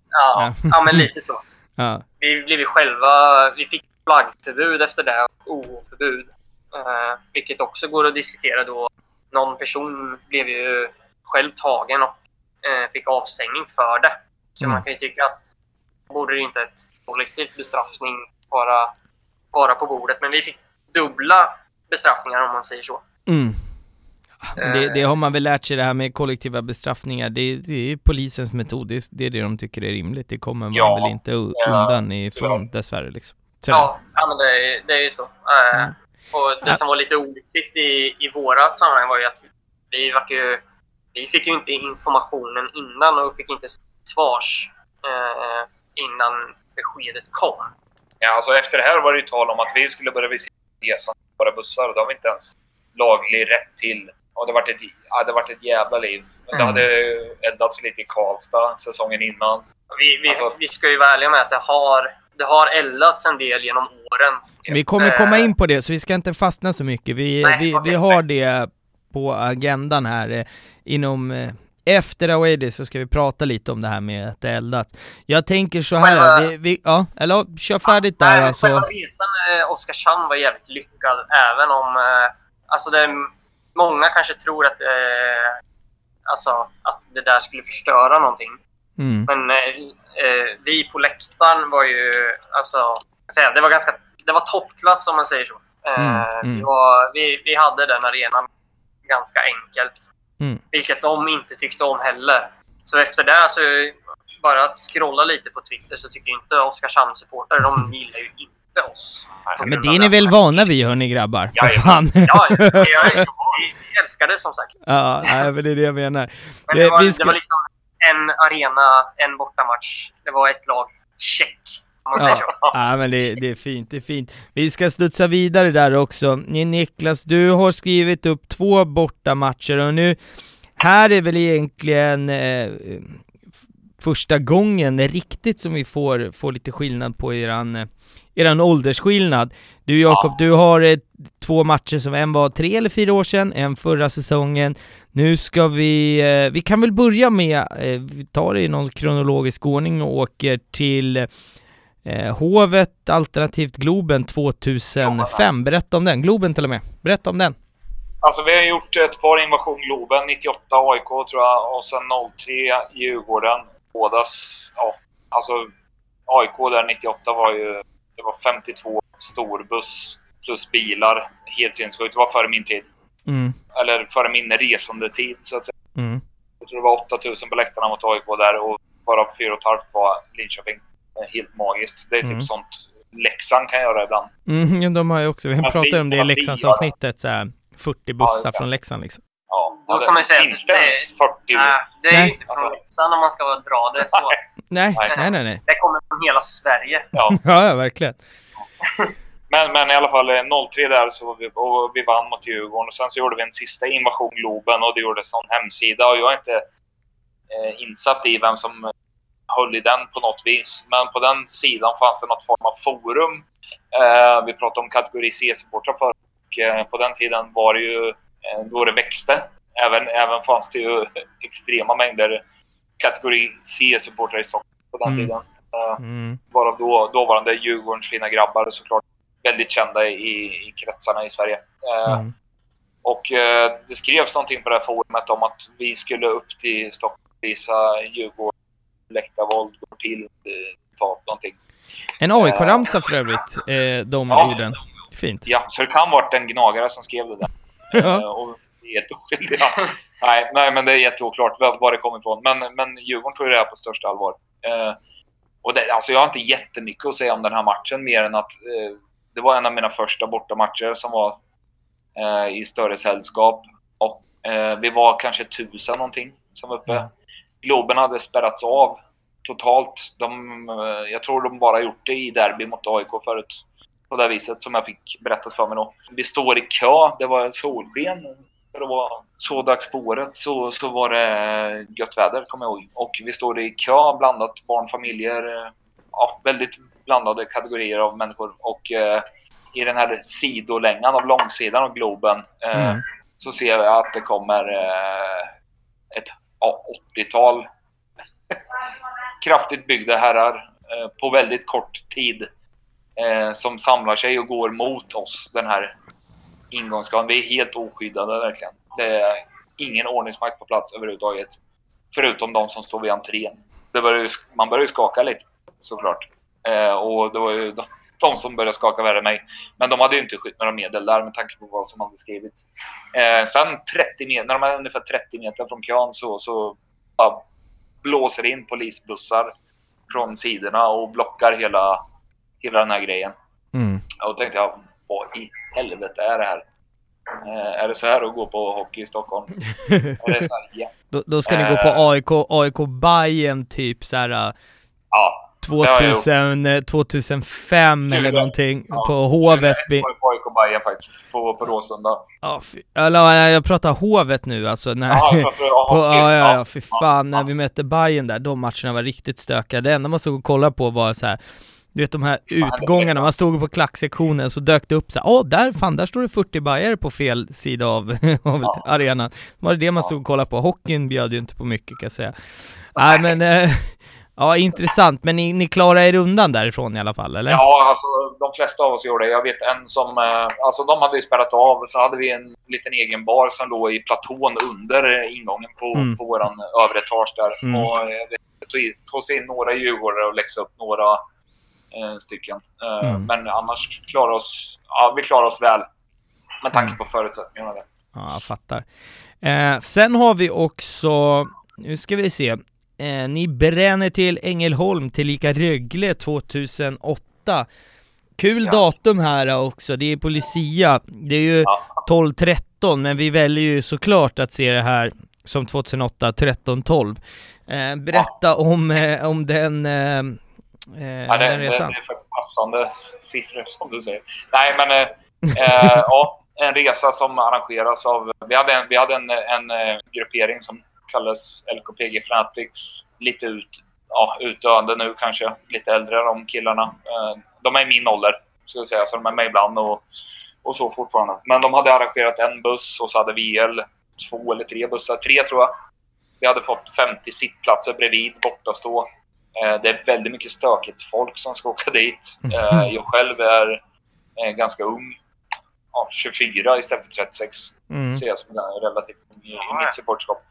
Ja, ja, men lite så. Ja. Vi blev själva... Vi fick flaggförbud efter det och OH-förbud. Eh, vilket också går att diskutera då. Någon person blev ju själv tagen och eh, fick avstängning för det. Så Mm. man kan ju tycka att borde inte ett kollektivt bestraffning vara, vara på bordet. Men vi fick dubbla bestraffningar om man säger så. Mm. Men Det, Eh. det har man väl lärt sig det här med kollektiva bestraffningar. Det, det är polisens metod. Det är det, är det de tycker är rimligt. Det kommer man Ja. väl inte u- Ja. undan ifrån dessvärre liksom. Ja, ja men det, är- det är ju så. Ja. Och det Ja. som var lite olyckligt i, i vårat sammanhang var ju att vi, vart ju, vi fick ju inte informationen innan och fick inte svars eh, innan beskedet kom. Ja, alltså efter det här var det ju tal om att vi skulle börja visitera resan på våra bussar. Det har vi inte ens laglig rätt till. Och det har varit ett, ja, det varit ett jävla liv. Men Det Mm. hade eldats lite i Karlstad säsongen innan. Vi, vi, Alltså- vi ska ju vara ärliga med att det har, det har eldats en del genom åren. Vi kommer Eh, komma in på det, så vi ska inte fastna så mycket. Vi, Nej, vi, okej. vi har det på agendan här. eh, Inom, eh, efter Away Day så ska vi prata lite om det här med att det eldat. Jag tänker så här, Själva- vi, vi, ja, eller kör färdigt Nej, där men alltså. Själva resan eh, Oskarshamn var jävligt lyckad, även om... Eh, alltså det, många kanske tror att, eh, alltså, att det där skulle förstöra någonting. Mm. Men eh, eh, vi på läktaren var ju... Alltså, säga, det var ganska... Det var toppklass om man säger så. Eh, Mm, mm. Vi, var, vi, vi hade den arenan ganska enkelt. Mm. Vilket de inte tyckte om heller. Så efter det, så bara att scrolla lite på Twitter så tycker inte Oskarshamns-supportrar, de gillar ju inte oss. Ja, men det är ni väl vana vid hörni grabbar? För Jajamän. fan. Ja, jag, jag, jag älskar det som sagt. ja, nej, men det är det jag menar. Men Det- var, ska- det var liksom en arena, en bortamatch. Det var ett lag. Check. Ja, ja men det, det är fint, det är fint. Vi ska studsa vidare där också. Ni, Niklas, du har skrivit upp två bortamatcher och nu, här är väl egentligen eh, första gången riktigt som vi får, får lite skillnad på eran, eran åldersskillnad. Du Jakob, du har eh, två matcher som en var tre eller fyra år sedan, en förra säsongen. Nu ska vi, eh, vi kan väl börja med, eh, vi tar det i någon kronologisk ordning och åker till eh, Hovet alternativt Globen 2005. Berätta om den, Globen till och med. Berätta om den. Alltså vi har gjort ett par invasion Globen, 98 AIK tror jag och sen 03 Djurgården. Bådas, ja, alltså AIK där 98 var ju, det var 52 storbuss plus bilar. Helt sinnessjukt. Det var före min tid. Mm, Eller före min resandetid så att säga. mm, Jag tror det var 8000 på läktarna mot AIK där och bara 4 500 var Linköping. Helt magiskt. Det är typ Mm. sånt Leksand kan göra ibland. mm, ja, de har ju också, vi pratade om det i Leksandsavsnittet, så här 40 bussar det. från Leksand liksom. Ja, Då kan man ju säga att det det- ens 40? Nej, det är Nej. ju inte från Leksand om man ska dra det så. Nej, Nej. nej, nej. Det kommer från hela Sverige. Ja. Ja, verkligen. Men, men i alla fall eh, 03 där så var vi, och vi vann mot Djurgården och sen så gjorde vi en sista invasion Globen och det gjordes någon hemsida och jag är inte eh, insatt i vem som höll i den på något vis. Men på den sidan fanns det något form av forum. Eh, vi pratade om kategori C-supportrar förut och eh, på den tiden var det ju eh, då det växte. Även, även fanns det ju extrema mängder kategori C-supportrar i Stockholm på den Mm. tiden. Eh, Mm, varav då, dåvarande Djurgårdens fina grabbar såklart väldigt kända i, i kretsarna i Sverige. Eh, mm, Och eh, det skrevs någonting på det här forumet om att vi skulle upp till Stockholm och visa Djurgården läktarvåld går till, eh, ta någonting. En AIK-ramsa för övrigt, eh, de Ja. orden. Fint. Ja, så det kan varit en gnagare som skrev det där. Ja. Eh, och det är helt oskyldiga. nej, nej, men det är jätteoklart var var det kommer ifrån. Men, men Djurgården tog det här på största allvar. Eh, och det, alltså jag har inte jättemycket att säga om den här matchen mer än att eh, det var en av mina första bortamatcher som var eh, i större sällskap. Och, eh, vi var kanske tusen någonting som var uppe. Mm. Globen hade spärrats av totalt. De, eh, jag tror de bara gjort det i derby mot AIK förut. På det viset som jag fick berättat för mig då. Vi står i kö. Det var solsken. Det var så dags på året så, så var det gött väder, kommer jag ihåg. Och vi står i kö, blandat barnfamiljer. eh, Ja, väldigt blandade kategorier av människor. Och eh, i den här sidolängan av långsidan av Globen eh, Mm. så ser jag att det kommer eh, ett ja, 80-tal kraftigt byggda herrar eh, på väldigt kort tid eh, som samlar sig och går mot oss den här ingångsgatan. Vi är helt oskyddade verkligen. Det är ingen ordningsmakt på plats överhuvudtaget. Förutom de som står vid entrén. Det började, ju, man börjar ju skaka lite såklart. Eh, och det var ju de, de som började skaka värre än mig. Men de hade ju inte skjutit några medel där med tanke på vad som hade skrivits. Eh, sen 30 meter, när de är ungefär 30 meter från kön så, så bara blåser in polisbussar från sidorna och blockar hela, hela den här grejen. Mm. Och då tänkte jag, vad i helvete är det här? Eh, är det så här att gå på hockey i Stockholm? Och det är så här, ja. Då, då ska ni gå på Eh. AIK, AIK Bayern typ såhär äh, ja. har jag 2000, eh, 2005 eller Tjugo. någonting Ja, på Hovet. Det var på AIK Bayern faktiskt, på, på Råsunda. Ja, fy, eller, jag pratar Hovet nu alltså. När, Ja, jag pratar på, ja, ja, ja, fy ja, fan, när ja. vi mötte Bayern där, de matcherna var riktigt stökiga. Det enda man stod och kollade på var så här. Du vet de här utgångarna, man stod på klacksektionen så dök det upp så åh där, fan där står det 40 bajare på fel sida av, av Ja. arenan. Då var det det man stod och kollade på, hockeyn bjöd ju inte på mycket kan jag säga. Nej men, eh, ja intressant, men ni, ni klarar er undan därifrån i alla fall eller? Ja, alltså de flesta av oss gjorde det. Jag vet en som... Eh, alltså de hade vi spärrat av. Så hade vi en liten egen bar som låg i platån under eh, ingången på, Mm. på våran övre etage där. Mm. Och det tog, in några djurgårdare och läxa upp några stycken. Eh, Mm. Men annars klarar oss... Ja, vi klarar oss väl. Med tanke Mm. på förutsättningarna. Där. Ja, jag fattar. Eh, sen har vi också, nu ska vi se, eh, ni bränner till Ängelholm tillika Rögle 2008. Kul Ja. datum här också, det är på Lucia. Det är ju Ja. 12-13, men vi väljer ju såklart att se det här som 2008, 13-12. Eh, berätta om, eh, om den, eh, Ja, det, den det, resan. det är faktiskt passande siffror som du säger. Nej, men eh, eh, ja, en resa som arrangeras av... Vi hade en, vi hade en, en eh, gruppering som kallades LKPG Fanatics. Lite ut, ja, utdöende nu kanske. Lite äldre de killarna. Eh, de är i min ålder, ska jag säga, så de är med ibland och, och så fortfarande. Men de hade arrangerat en buss och så hade VL två eller tre bussar. Tre tror jag. Vi hade fått 50 sittplatser bredvid, bortastå. Eh, Det är väldigt mycket stökigt folk som ska åka dit. Eh, Jag själv är ganska ung. Ja, 24 istället för 36. Mm. Ser jag som relativt ung i, i mitt supportskap.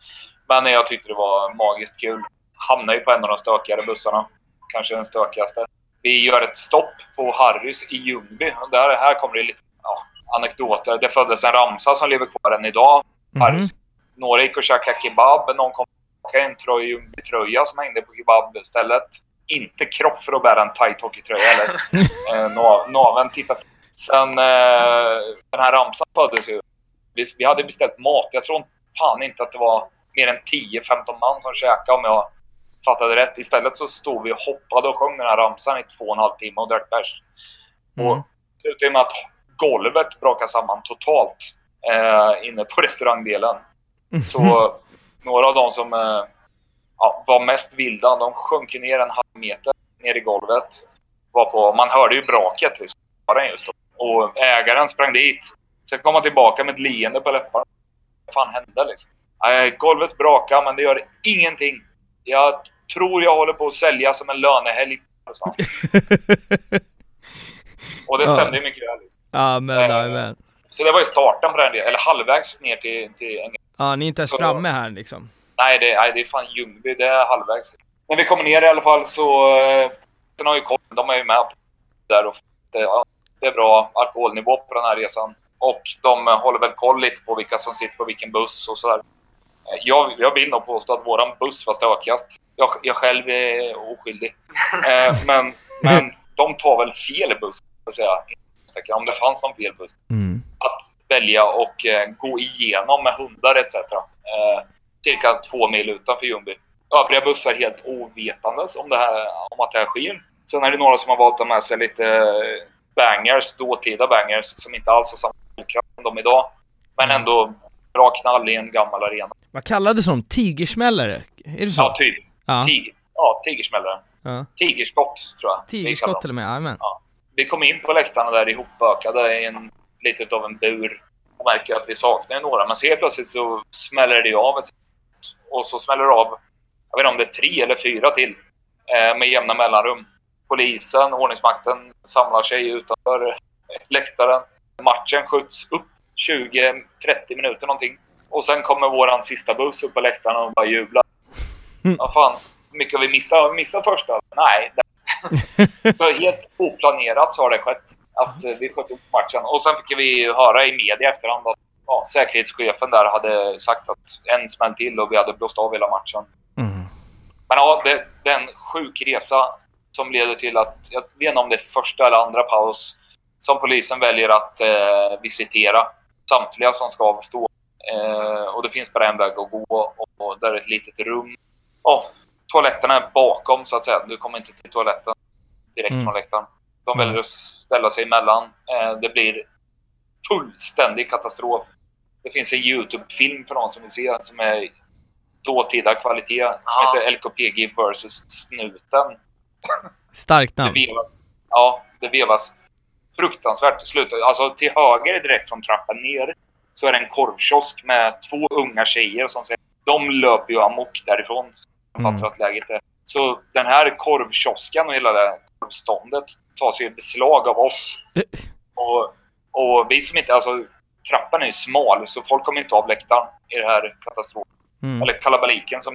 Men jag tyckte det var magiskt kul. Hamnade ju på en av de stökigare bussarna. Kanske den stökigaste. Vi gör ett stopp på Harrys i Ljungby. Och Där, här kommer det lite ja, anekdoter. Det föddes en ramsa som lever kvar än idag. Harrys. Några gick och käkade kebab. Någon kom en Troy Ljungby-tröja som hängde på kebabstället. Inte kropp för att bära en tight hockeytröja eller eh, nav- naveln tittade. Sen eh, den här ramsan föddes ju. Vi, vi hade beställt mat. Jag tror fan inte att det var mer än 10-15 man som käkade om jag fattade rätt. Istället så stod vi och hoppade och sjöng den här ramsan i två och en halv timme och drack bärs. Mm. Och slutade med att golvet brakade samman totalt eh, inne på restaurangdelen. Så några av de som eh, ja, var mest vilda, de sjönk ner en halv meter ner i golvet. Var på, man hörde ju braket liksom. Just då. Och ägaren sprang dit. Sen kom han tillbaka med ett leende på läpparna. Vad fan hände liksom? Nej, golvet brakade, men det gör ingenting. Jag tror jag håller på att sälja som en lönehelg. Och det stämde ju mycket väl. Liksom. Ja men, Eh, ja, men. Så det var ju starten på den delen. Eller halvvägs ner till, till Ängelholm. Ja, ni är inte ens Så- framme här liksom. Nej, det, nej, det är fan Ljungby. Det är halvvägs. När vi kommer ner i alla fall så... eh, Sen har ju koll, de är ju med där och det, ja, det är bra alkoholnivå på den här resan. Och de håller väl koll lite på vilka som sitter på vilken buss och sådär. Eh, jag, jag vill nog påstå att våran buss var stökigast. Jag, jag själv är oskyldig. Eh, men, men de tar väl fel buss, så att säga. Om det fanns någon fel buss. Mm. Välja och eh, gå igenom med hundar etc. Eh, cirka två mil utanför Ljungby. Övriga bussar helt ovetandes om, det här, om att det här sker. Sen är det några som har valt att ha med sig lite eh, bangers, dåtida bangers, som inte alls har samma kraft som de idag. Men ändå bra knall i en gammal arena. Vad kallades de? Tigersmällare? Är det så? Ja, typ. Ja. Tig ja tigersmällare. ja. Tigerskott, tror jag. Tigerskott till och med, jajamän. Vi kom in på läktarna där ihopbökade i en, lite av en bur och märker att vi saknar några. Men så helt plötsligt så smäller det av och så smäller det av, jag vet inte om det är tre eller fyra till eh, med jämna mellanrum. Polisen, ordningsmakten samlar sig utanför läktaren. Matchen skjuts upp 20-30 minuter någonting. Och sen kommer våran sista buss upp på läktaren och bara jublar. Mm. Vad fan, mycket har vi missat? Har vi missat första? Nej. Så helt oplanerat så har det skett. Att eh, vi sköt upp matchen. Och sen fick vi höra i media efterhand att ja, säkerhetschefen där hade sagt att en smäll till och vi hade blåst av hela matchen. Mm. Men ja, det, det är en sjuk resa som leder till att, jag vet inte om det är första eller andra paus, som polisen väljer att eh, visitera samtliga som ska avstå. Eh, och det finns bara en väg att gå och, och där är ett litet rum. Och toaletterna är bakom så att säga. Du kommer inte till toaletten direkt Mm. från läktaren. De Mm. väljer att ställa sig emellan. Eh, det blir fullständig katastrof. Det finns en Youtube-film för någon som vill se som är dåtida kvalitet som Ja. heter LKPG vs Snuten. Starkt Det namn. vevas, ja, det vevas fruktansvärt slutet. Alltså till höger direkt från trappan ner så är det en korvkiosk med två unga tjejer som säger de löper ju amok därifrån. Mm. fattar att läget är. Så den här korvkiosken och hela det korvståndet tas ju i beslag av oss. Och, och vi som inte, alltså trappan är ju smal så folk kommer inte av läktaren i det här katastrofen Mm. eller kalabaliken som,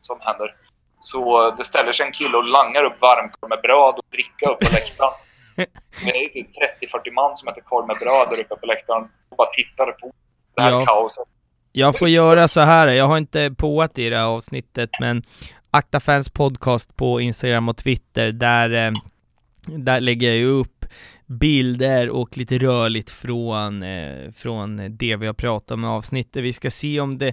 som händer. Så det ställer sig en kille och langar upp varmkorv med bröd och dricka upp på läktaren. Det är typ 30-40 man som äter korv med bröd där uppe på läktaren och bara tittar på det här Ja. kaoset. Jag får göra så här, jag har inte påat i det här avsnittet, men Akta Fans podcast på Instagram och Twitter, där, eh, där lägger jag ju upp bilder och lite rörligt från, eh, från det vi har pratat om i avsnittet. Vi ska se om det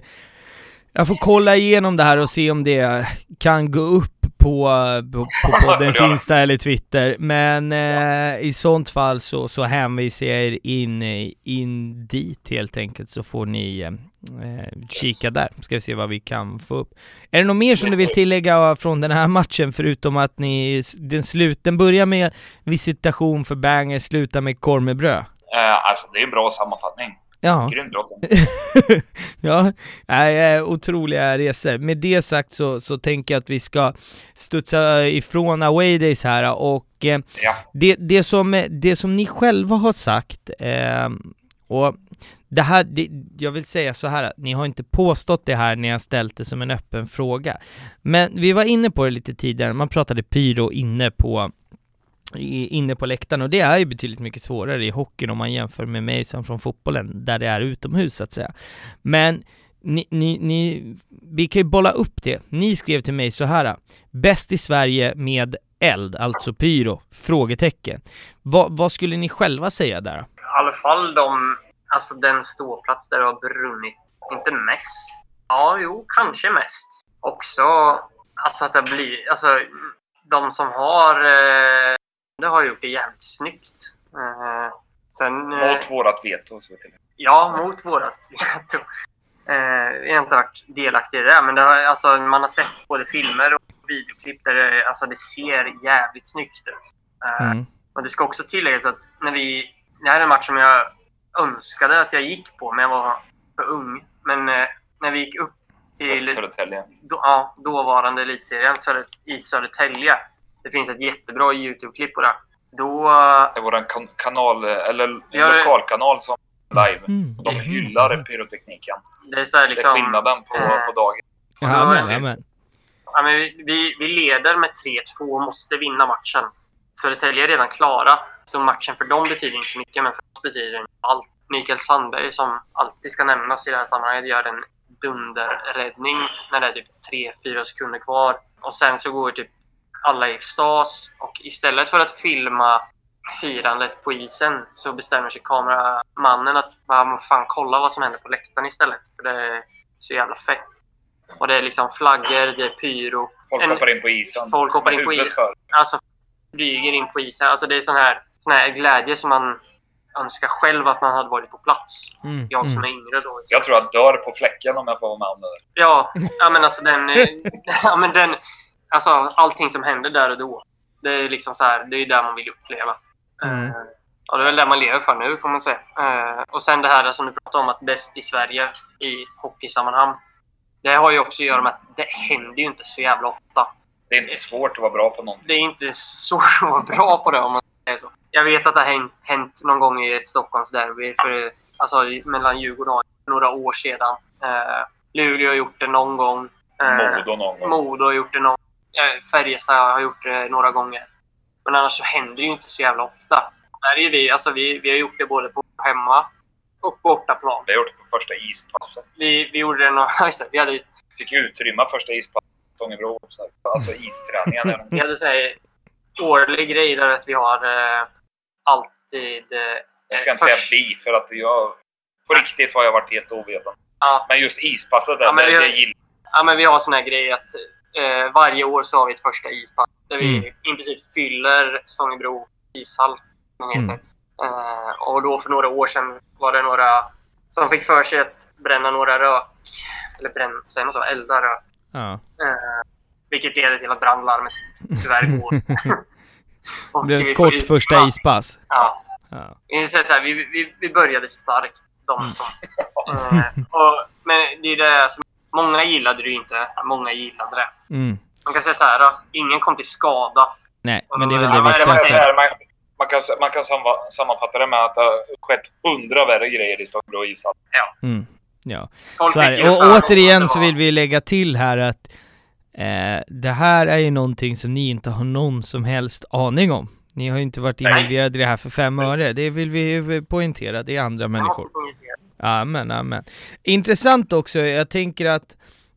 jag får kolla igenom det här och se om det kan gå upp på, på, på poddens. Insta eller Twitter, men eh, i sånt fall så, så hänvisar jag er in, in dit helt enkelt så får ni eh, kika där, ska vi se vad vi kan få upp. Är det något mer som du vill tillägga från den här matchen förutom att ni, den slut, den börjar med visitation för banger, slutar med korv med bröd? Eh, alltså det är en bra sammanfattning. Ja. Grymt ja, nej, eh, otroliga resor. Med det sagt så, så tänker jag att vi ska studsa ifrån away days här och eh, Ja. det, det, som, det som ni själva har sagt eh, och det här, det, jag vill säga så här, ni har inte påstått det här när jag ställt det som en öppen fråga. Men vi var inne på det lite tidigare, man pratade pyro inne på inne på läktaren och det är ju betydligt mycket svårare i hockeyn om man jämför med mig som från fotbollen där det är utomhus så att säga. Men ni, ni, ni, vi kan ju bolla upp det. Ni skrev till mig så här. Bäst i Sverige med eld, alltså pyro? Frågetecken. Vad, vad skulle ni själva säga där? I alla fall de, alltså den ståplats där det har brunnit, inte mest. Ja, jo, kanske mest. Också, alltså att det blir, alltså de som har, eh, det har gjort det jävligt snyggt. Eh, sen, eh, Mot vårat veto. Så till. Ja, mot vårat veto. Eh, jag har inte varit delaktig i det, men det har, alltså, man har sett både filmer och videoklipp där det, alltså, det ser jävligt snyggt ut. Eh, Mm. och det ska också tilläggas att när vi... Det här är en match som jag önskade att jag gick på, men jag var för ung. Men eh, när vi gick upp till Södertälje. då, ja, dåvarande elitserien Söder, i Södertälje. Det finns ett jättebra YouTube-klipp på det. Då... Det är vår kan kanal, eller det- lokalkanal som live. Mm. De hyllar pyrotekniken. Det är så här Det är liksom... skillnaden på, eh, på dagen. Ja, men, ja. Ja, men vi, vi, vi leder med 3-2 och måste vinna matchen. Södertälje är redan klara, så matchen för dem betyder inte så mycket, men för oss betyder den allt. Mikael Sandberg, som alltid ska nämnas i det här sammanhanget, gör en dunderräddning när det är typ 3-4 sekunder kvar. Och sen så går typ alla i extas och istället för att filma firandet på isen så bestämmer sig kameramannen att man fan kolla vad som händer på läktaren istället. För det är så jävla fett. Och det är liksom flaggor, det är pyro. Folk En- hoppar in på isen. Folk hoppar in på isen. för. Alltså flyger in på isen. Alltså det är sån här, sån här glädje som man önskar själv att man hade varit på plats. Mm, Jag som mm. är yngre då. Jag tror jag dör på fläcken om jag får vara med om det. Ja, ja men alltså den... ja, men den alltså allting som händer där och då. Det är liksom så här, det är där man vill uppleva. Mm. Eh, och det är väl det man lever för nu kan man säga. Eh, och sen det här som du pratade om att bäst i Sverige i hockeysammanhang. Det har ju också att göra med att det händer ju inte så jävla ofta. Det är inte svårt att vara bra på någonting. Det är inte så att vara bra på det om man säger så. Jag vet att det har hänt, hänt någon gång i ett Stockholmsderby för, alltså, mellan Djurgården och några år sedan. Eh, Luleå har gjort det någon gång. Eh, Modo någon gång. Modo har gjort det någon eh, Färjestad har gjort det några gånger. Men annars så händer det ju inte så jävla ofta. Där är vi, alltså vi, vi har gjort det både på hemma och på bortaplan. Vi har gjort det på första ispasset. Vi, vi gjorde det några... Just det, vi hade, Fick utrymma första ispasset i Stångebro. Alltså isträningen. vi hade så här, årlig grej där att vi har eh, alltid... Eh, Jag ska inte säga vi, för att jag... På riktigt har jag varit helt ovetande. Ja, Men just ispasset, där, Ja, det, vi har- det gillar ja, men vi har sån här grej att eh, varje år så har vi ett första ispass där vi Mm. i princip fyller Stångebro ishall. Heter. Eh, och då för några år sedan var det några som fick för sig att bränna några rök. Eller bränna, säger man så? Elda rök. Ja. Eh, vilket leder till att brandlarmet tyvärr går. Och Det blev ett kort första ja, ispass. Ja. Ja. Här, vi, vi, vi började starkt. De Mm. som, eh, och, men det är det som, många gillade det ju inte. Många gillade det. Mm. Man kan säga så här, då, ingen kom till skada. Nej, men det är väl Ja, det viktigaste. man, man kan, man kan samma- sammanfatta det med att det har skett hundra värre grejer i Stångebro ishall. Mm. Ja. Folk Så här, och återigen så vill vi lägga till här att eh, det här är ju någonting som ni inte har någon som helst aning om. Ni har ju inte varit involverade i det här för fem öre. Det vill vi poängtera. Det är andra människor. poängtera. Amen, amen. Intressant också, jag tänker att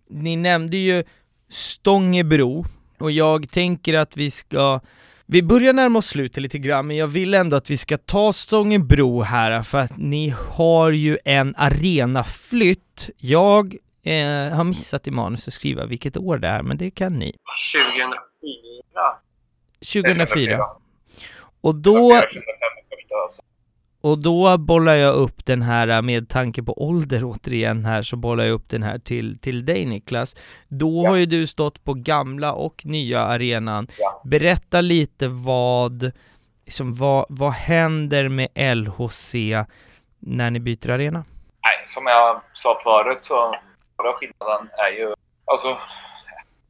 ni nämnde ju Stångebro och jag tänker att vi ska vi börjar närma oss slutet lite grann, men jag vill ändå att vi ska ta Stångebro här för att ni har ju en arenaflytt. Jag eh, har missat i manus att skriva vilket år det är, men det kan ni. 2004. 2004. Och då, Första, Och då bollar jag upp den här, med tanke på ålder återigen här, så bollar jag upp den här till, till dig Niklas. Då Ja. har ju du stått på gamla och nya arenan. Ja. Berätta lite vad, liksom, vad, vad händer med LHC när ni byter arena? Nej, som jag sa förut så stora skillnaden är ju, alltså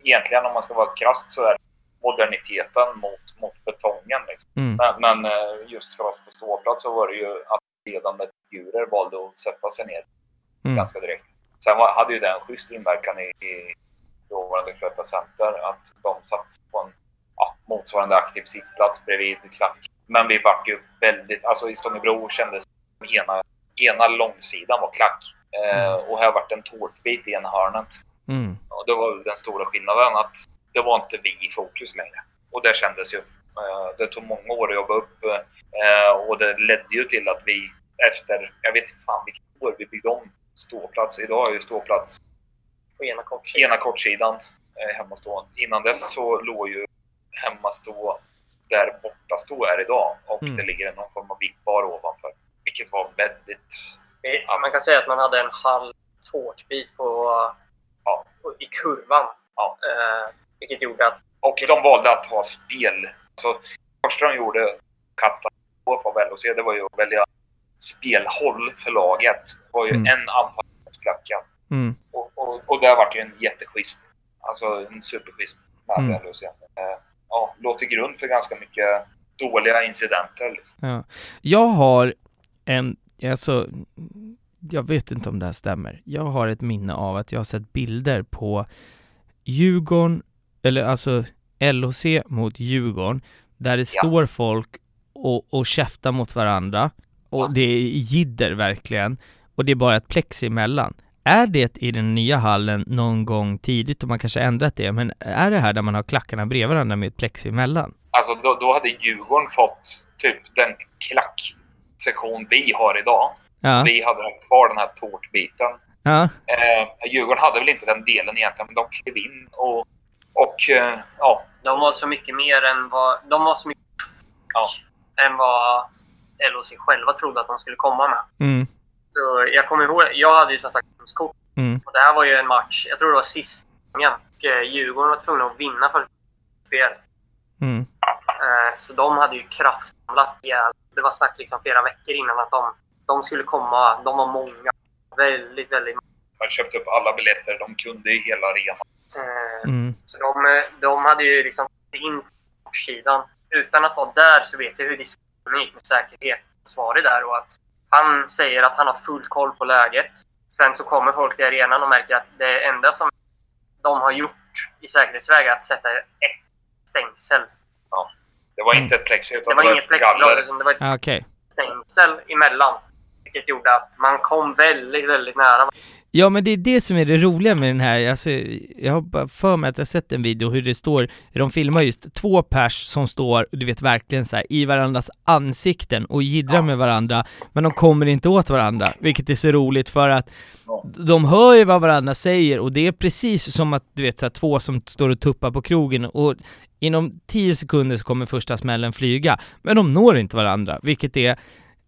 egentligen om man ska vara krasst så är det moderniteten mot, mot betongen. Liksom. Mm. Men, men eh, just för oss på ståplats så var det ju att ledande figurer valde att sätta sig ner Mm. ganska direkt. Sen var, hade ju det en schysst inverkan i, i dåvarande Cloetta Center att de satt på en ja, motsvarande aktiv sittplats bredvid klack. Men vi vart ju väldigt, alltså i Stångebro kändes som ena, ena långsidan var klack. Eh, och här vart en tårtbit i ena hörnet. Mm. Och det var den stora skillnaden att det var inte vi i fokus längre. Och det kändes ju. Eh, Det tog många år att jobba upp eh, och det ledde ju till att vi efter, jag vet inte fan vilket år vi byggde om ståplats. Idag är ju ståplats På ena kortsidan. ena kortsidan eh, hemmastå. Innan dess så låg ju hemmastå där bortastå är idag och Mm. det ligger någon form av vippbar ovanför. Vilket var väldigt... Ja, man kan säga att man hade en halv tårtbit på, Ja. på, i kurvan. Ja. Eh, vilket gjorde att Och de valde att ha spel. Så det första de gjorde, katastrof av LHC, det var ju att välja spelhåll för laget. Det var ju Mm. en anfall mot klacken. Mm. Och, och, och där var det ju en jätteschism. Alltså en superschism med Mm. LHC. Eh, ja, låg till grund för ganska mycket dåliga incidenter. Liksom. Ja. Jag har en, alltså, jag vet inte om det här stämmer. Jag har ett minne av att jag har sett bilder på Djurgården eller alltså LHC mot Djurgården, där det Ja. står folk och, och käftar mot varandra, och Ja. det är jidder verkligen, och det är bara ett plexi emellan. Är det i den nya hallen någon gång tidigt, och man kanske ändrat det, men är det här där man har klackarna bredvid varandra med ett plexi emellan? Alltså då, då hade Djurgården fått typ den klacksektion vi har idag. Ja, Vi hade kvar den här tårtbiten. ja, Eh, Djurgården hade väl inte den delen egentligen, men de klev in och, och eh, ja, De var så mycket mer än vad... De var så mycket Ja. än vad LOC själva trodde att de skulle komma med. mm, Så jag kommer ihåg, jag hade ju som sagt kort mm, och det här var ju en match, jag tror det var sista gången. Eh, Djurgården var tvungna att vinna för ett spel. mm, Eh, Så de hade ju kraftsamlat ihjäl. Det var snack liksom flera veckor innan att de, de skulle komma. De var många. Väldigt, väldigt många. man köpte upp alla biljetter de kunde i hela arenan. Eh, mm, Så de, eh, de hade ju liksom in på sidan. Utan att vara där så vet jag hur diskussionen gick med säkerhetsansvarig där och att han säger att han har full koll på läget. Sen så kommer folk till arenan och märker att det enda som de har gjort i säkerhetsväg är att sätta ett stängsel. Det var Mm. inte ett plexi utan Det var det var inget ett plexiglas, galler. utan det var ett Ja, okej. stängsel emellan. Vilket gjorde att man kom väldigt, väldigt nära. Ja men det är det som är det roliga med den här, alltså, jag har bara för mig att jag sett en video hur det står, de filmar just två pers som står, du vet verkligen så här, i varandras ansikten och jiddrar med varandra, men de kommer inte åt varandra, vilket är så roligt för att Ja. de hör ju vad varandra säger och det är precis som att du vet så här, två som står och tuppar på krogen och inom 10 sekunder så kommer första smällen flyga, men de når inte varandra, vilket är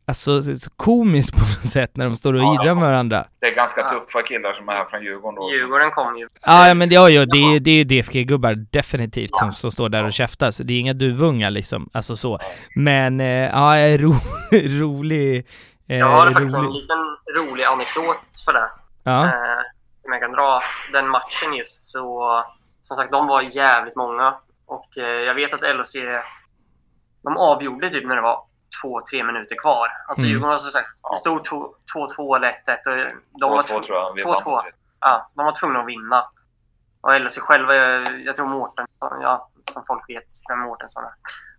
alltså så komiskt på något sätt när de står och Ja, jiddrar ja. med varandra. Det är ganska Ja. tuffa killar som är här från Djurgården då. Djurgården kom ju. Ja, ja men det, ja, ja, det, är- det är ju DFG-gubbar definitivt som, Ja. som står där och käftar, så det är inga duvungar liksom, alltså så. Men, eh, ja, ro, rolig, eh, Jag har faktiskt en rolig. liten rolig anekdot för det. Ja, Eh, som jag kan dra. Den matchen just så... Som sagt, de var jävligt många. Och eh, jag vet att LHC... De avgjorde typ när det var två, tre minuter kvar. Alltså Mm. Djurgården var som sagt... Ja. Det stod 2-2 eller 1-1 och de var, 2-2 tv- tror jag. Vi 2-2. vann med tre. ja, de var tvungna att vinna. Och LHC själva, jag, jag tror Mårten, ja, som folk vet vem Mårtensson är.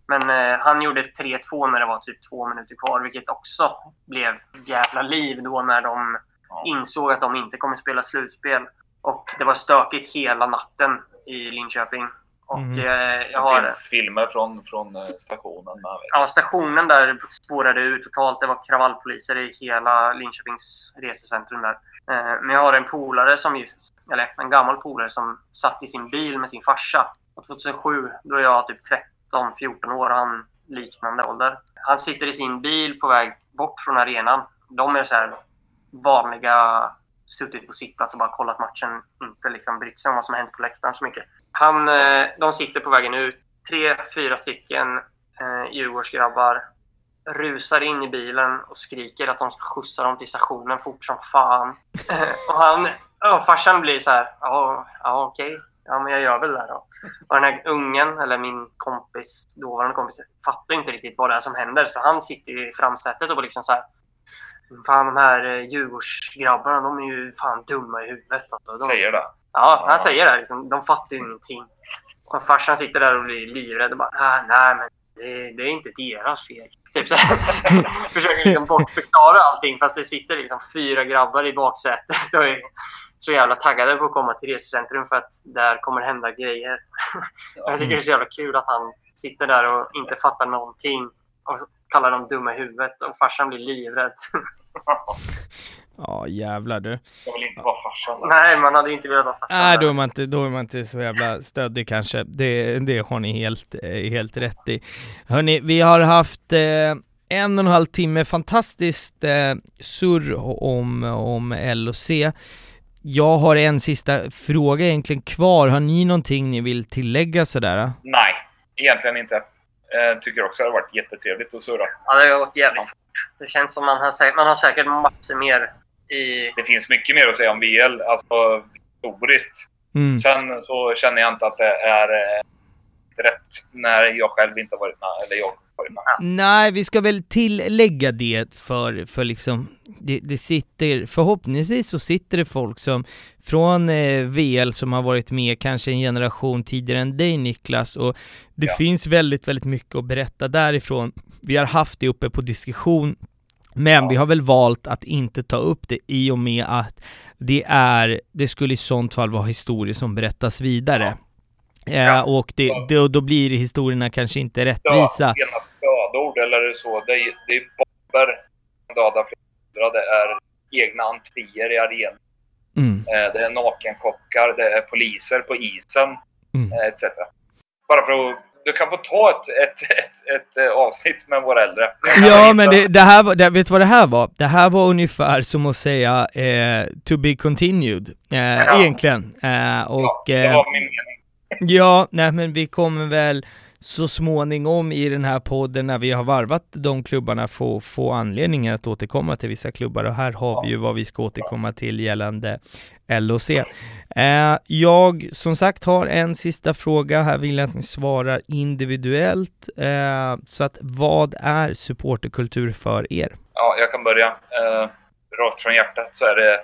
Men eh, han gjorde 3-2 när det var typ två minuter kvar, vilket också blev jävla liv då när de Ja. insåg att de inte kommer spela slutspel. Och det var stökigt hela natten i Linköping. Och eh, jag Det har... finns filmer från, från eh, stationen. Ja, stationen där spårade ut totalt. Det var kravallpoliser i hela Linköpings resecentrum där. Eh, Men jag har en polare som just, eller en gammal polare som satt i sin bil med sin farsa. Och 2007, då är jag typ 13-14 år och han liknande ålder. Han sitter i sin bil på väg bort från arenan. De är så här vanliga, suttit på sittplats och bara kollat matchen. Inte liksom brytt sig om vad som hänt på läktaren så mycket. Han, eh, de sitter på vägen ut. Tre, fyra stycken eh, Djurgårdsgrabbar rusar in i bilen och skriker att de ska skjutsa dem till stationen fort som fan. och han, och farsan blir så här, ja, ja okej, ja men jag gör väl det då. Och den här ungen, eller min kompis, dåvarande kompis, fattar inte riktigt vad det är som händer. Så han sitter ju i framsätet och bara liksom så här, fan de här eh, Djurgårdsgrabbarna, de är ju fan dumma i huvudet. Alltså. De, Säger det. Ja, han säger det. Liksom, de fattar ju ingenting. Och farsan sitter där och blir livrädd och bara "Ah, nej men det, det är inte deras fel. Typ så. Försöker liksom bortförklara allting fast det sitter liksom fyra grabbar i baksätet och är så jävla taggade på att komma till resecentrum för att där kommer hända grejer. Jag tycker det är så jävla kul att han sitter där och inte fattar någonting och kallar dem dumma i huvudet och farsan blir livrädd. ja jävlar du. Jag vill inte vara farsan. Nej, man hade inte velat ha farsan Nej, då är man inte, då är man inte så jävla stöddig kanske. Det, det har ni helt, eh, helt rätt i. Hörni, vi har haft eh, en och en halv timme fantastiskt eh, surr om, om LOC. Jag har en sista fråga egentligen kvar. Har ni någonting ni vill tillägga sådär? Nej, egentligen inte. Eh, tycker också det har varit jättetrevligt att surra. Ja, det har gått jävligt fort. Det känns som man har, säkert, man har säkert massor mer i... Det finns mycket mer att säga om VL, alltså historiskt. Mm. Sen så känner jag inte att det är eh, rätt när jag själv inte har varit med. Eller jag varit med. Nej, vi ska väl tillägga det för, för liksom det, det, sitter, förhoppningsvis så sitter det folk som från eh, VL som har varit med kanske en generation tidigare än dig Niklas och det ja. finns väldigt, väldigt mycket att berätta därifrån. Vi har haft det uppe på diskussion men ja. vi har väl valt att inte ta upp det i och med att det är, det skulle i sånt fall vara historier som berättas vidare. Ja. Ja, och det, det, då blir historierna kanske inte rättvisa. Ja, stödord eller så. Det är, det är bomber döda flera. Det är egna entréer i arenan. Mm. Eh, det är nakenkockar, det är poliser på isen, mm. Eh, etc. Bara för att du kan få ta ett, ett, ett, ett eh, avsnitt med våra äldre. Ja, men det, det här var, det, vet du vad det här var? Det här var ungefär som att säga eh, to be continued, eh, ja. egentligen. Eh, och, ja, det var min mening. Ja, nej men vi kommer väl så småningom i den här podden när vi har varvat de klubbarna få, få anledning att återkomma till vissa klubbar och här har vi ju vad vi ska återkomma till gällande LOC. Eh, jag som sagt har en sista fråga, här vill jag att ni svarar individuellt. Eh, så att vad är supporterkultur för er? Ja, jag kan börja. Eh, rakt från hjärtat så är det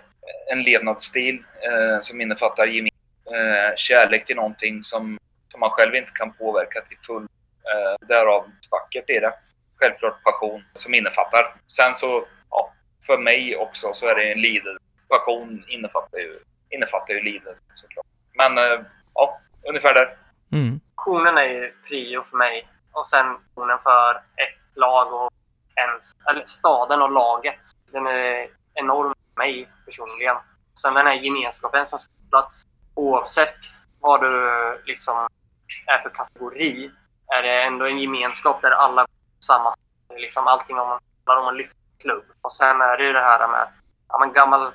en levnadsstil eh, som innefattar gemen, eh, kärlek till någonting som som man själv inte kan påverka till full. Eh, därav vackert är det. Självklart passion som innefattar. Sen så, ja, för mig också så är det en lidelse. Passion innefattar ju, innefattar ju lidelse såklart. Men eh, ja, ungefär där. Mm. Passionen är ju prio för mig. Och sen passionen för ett lag och ens, eller staden och laget. Den är enorm för mig personligen. Sen den här gemenskapen som skapats oavsett vad du liksom är för kategori är det ändå en gemenskap där alla samma, liksom allting om man om att lyfta klubb. Och sen är det ju det här med ja, men gammal,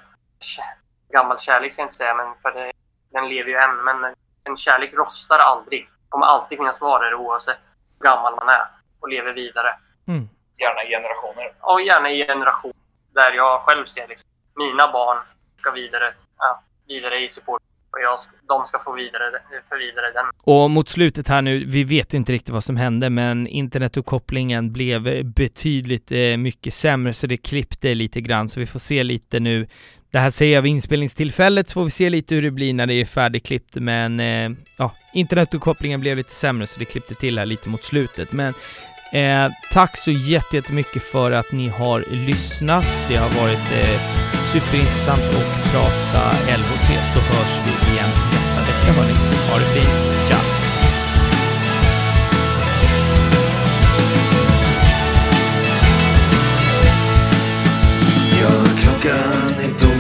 gammal kärlek ska jag inte säga, men för det, den lever ju än. Men en kärlek rostar aldrig. Det kommer alltid finnas kvar där oavsett hur gammal man är och lever vidare. Mm. Gärna i generationer. Och gärna i generationer där jag själv ser liksom, mina barn ska vidare, ja, vidare i support och jag, de ska få vidare, för vidare den. Och mot slutet här nu, vi vet inte riktigt vad som hände, men internetuppkopplingen blev betydligt eh, mycket sämre, så det klippte lite grann, så vi får se lite nu. Det här säger jag vid inspelningstillfället, så får vi se lite hur det blir när det är färdigklippt, men eh, ja, internetuppkopplingen blev lite sämre, så det klippte till här lite mot slutet, men Eh, tack så jättemycket för att ni har lyssnat. Det har varit eh, superintressant att prata LHC så hörs vi igen nästa vecka hörni. Ha det fint. Ciao!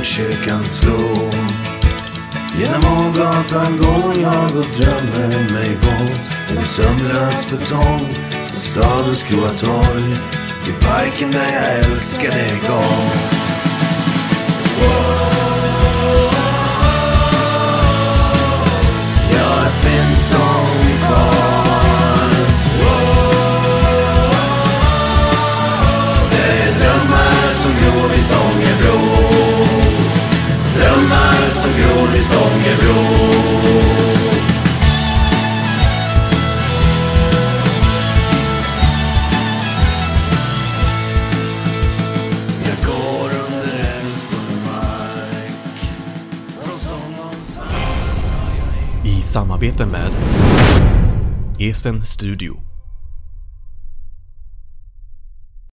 Kyrkan slå Genom Ågatan går jag och drömmer mig bort. En sömnlös betong på stadens gråa torg. Till parken där jag älskade I samarbete med Esen Studio.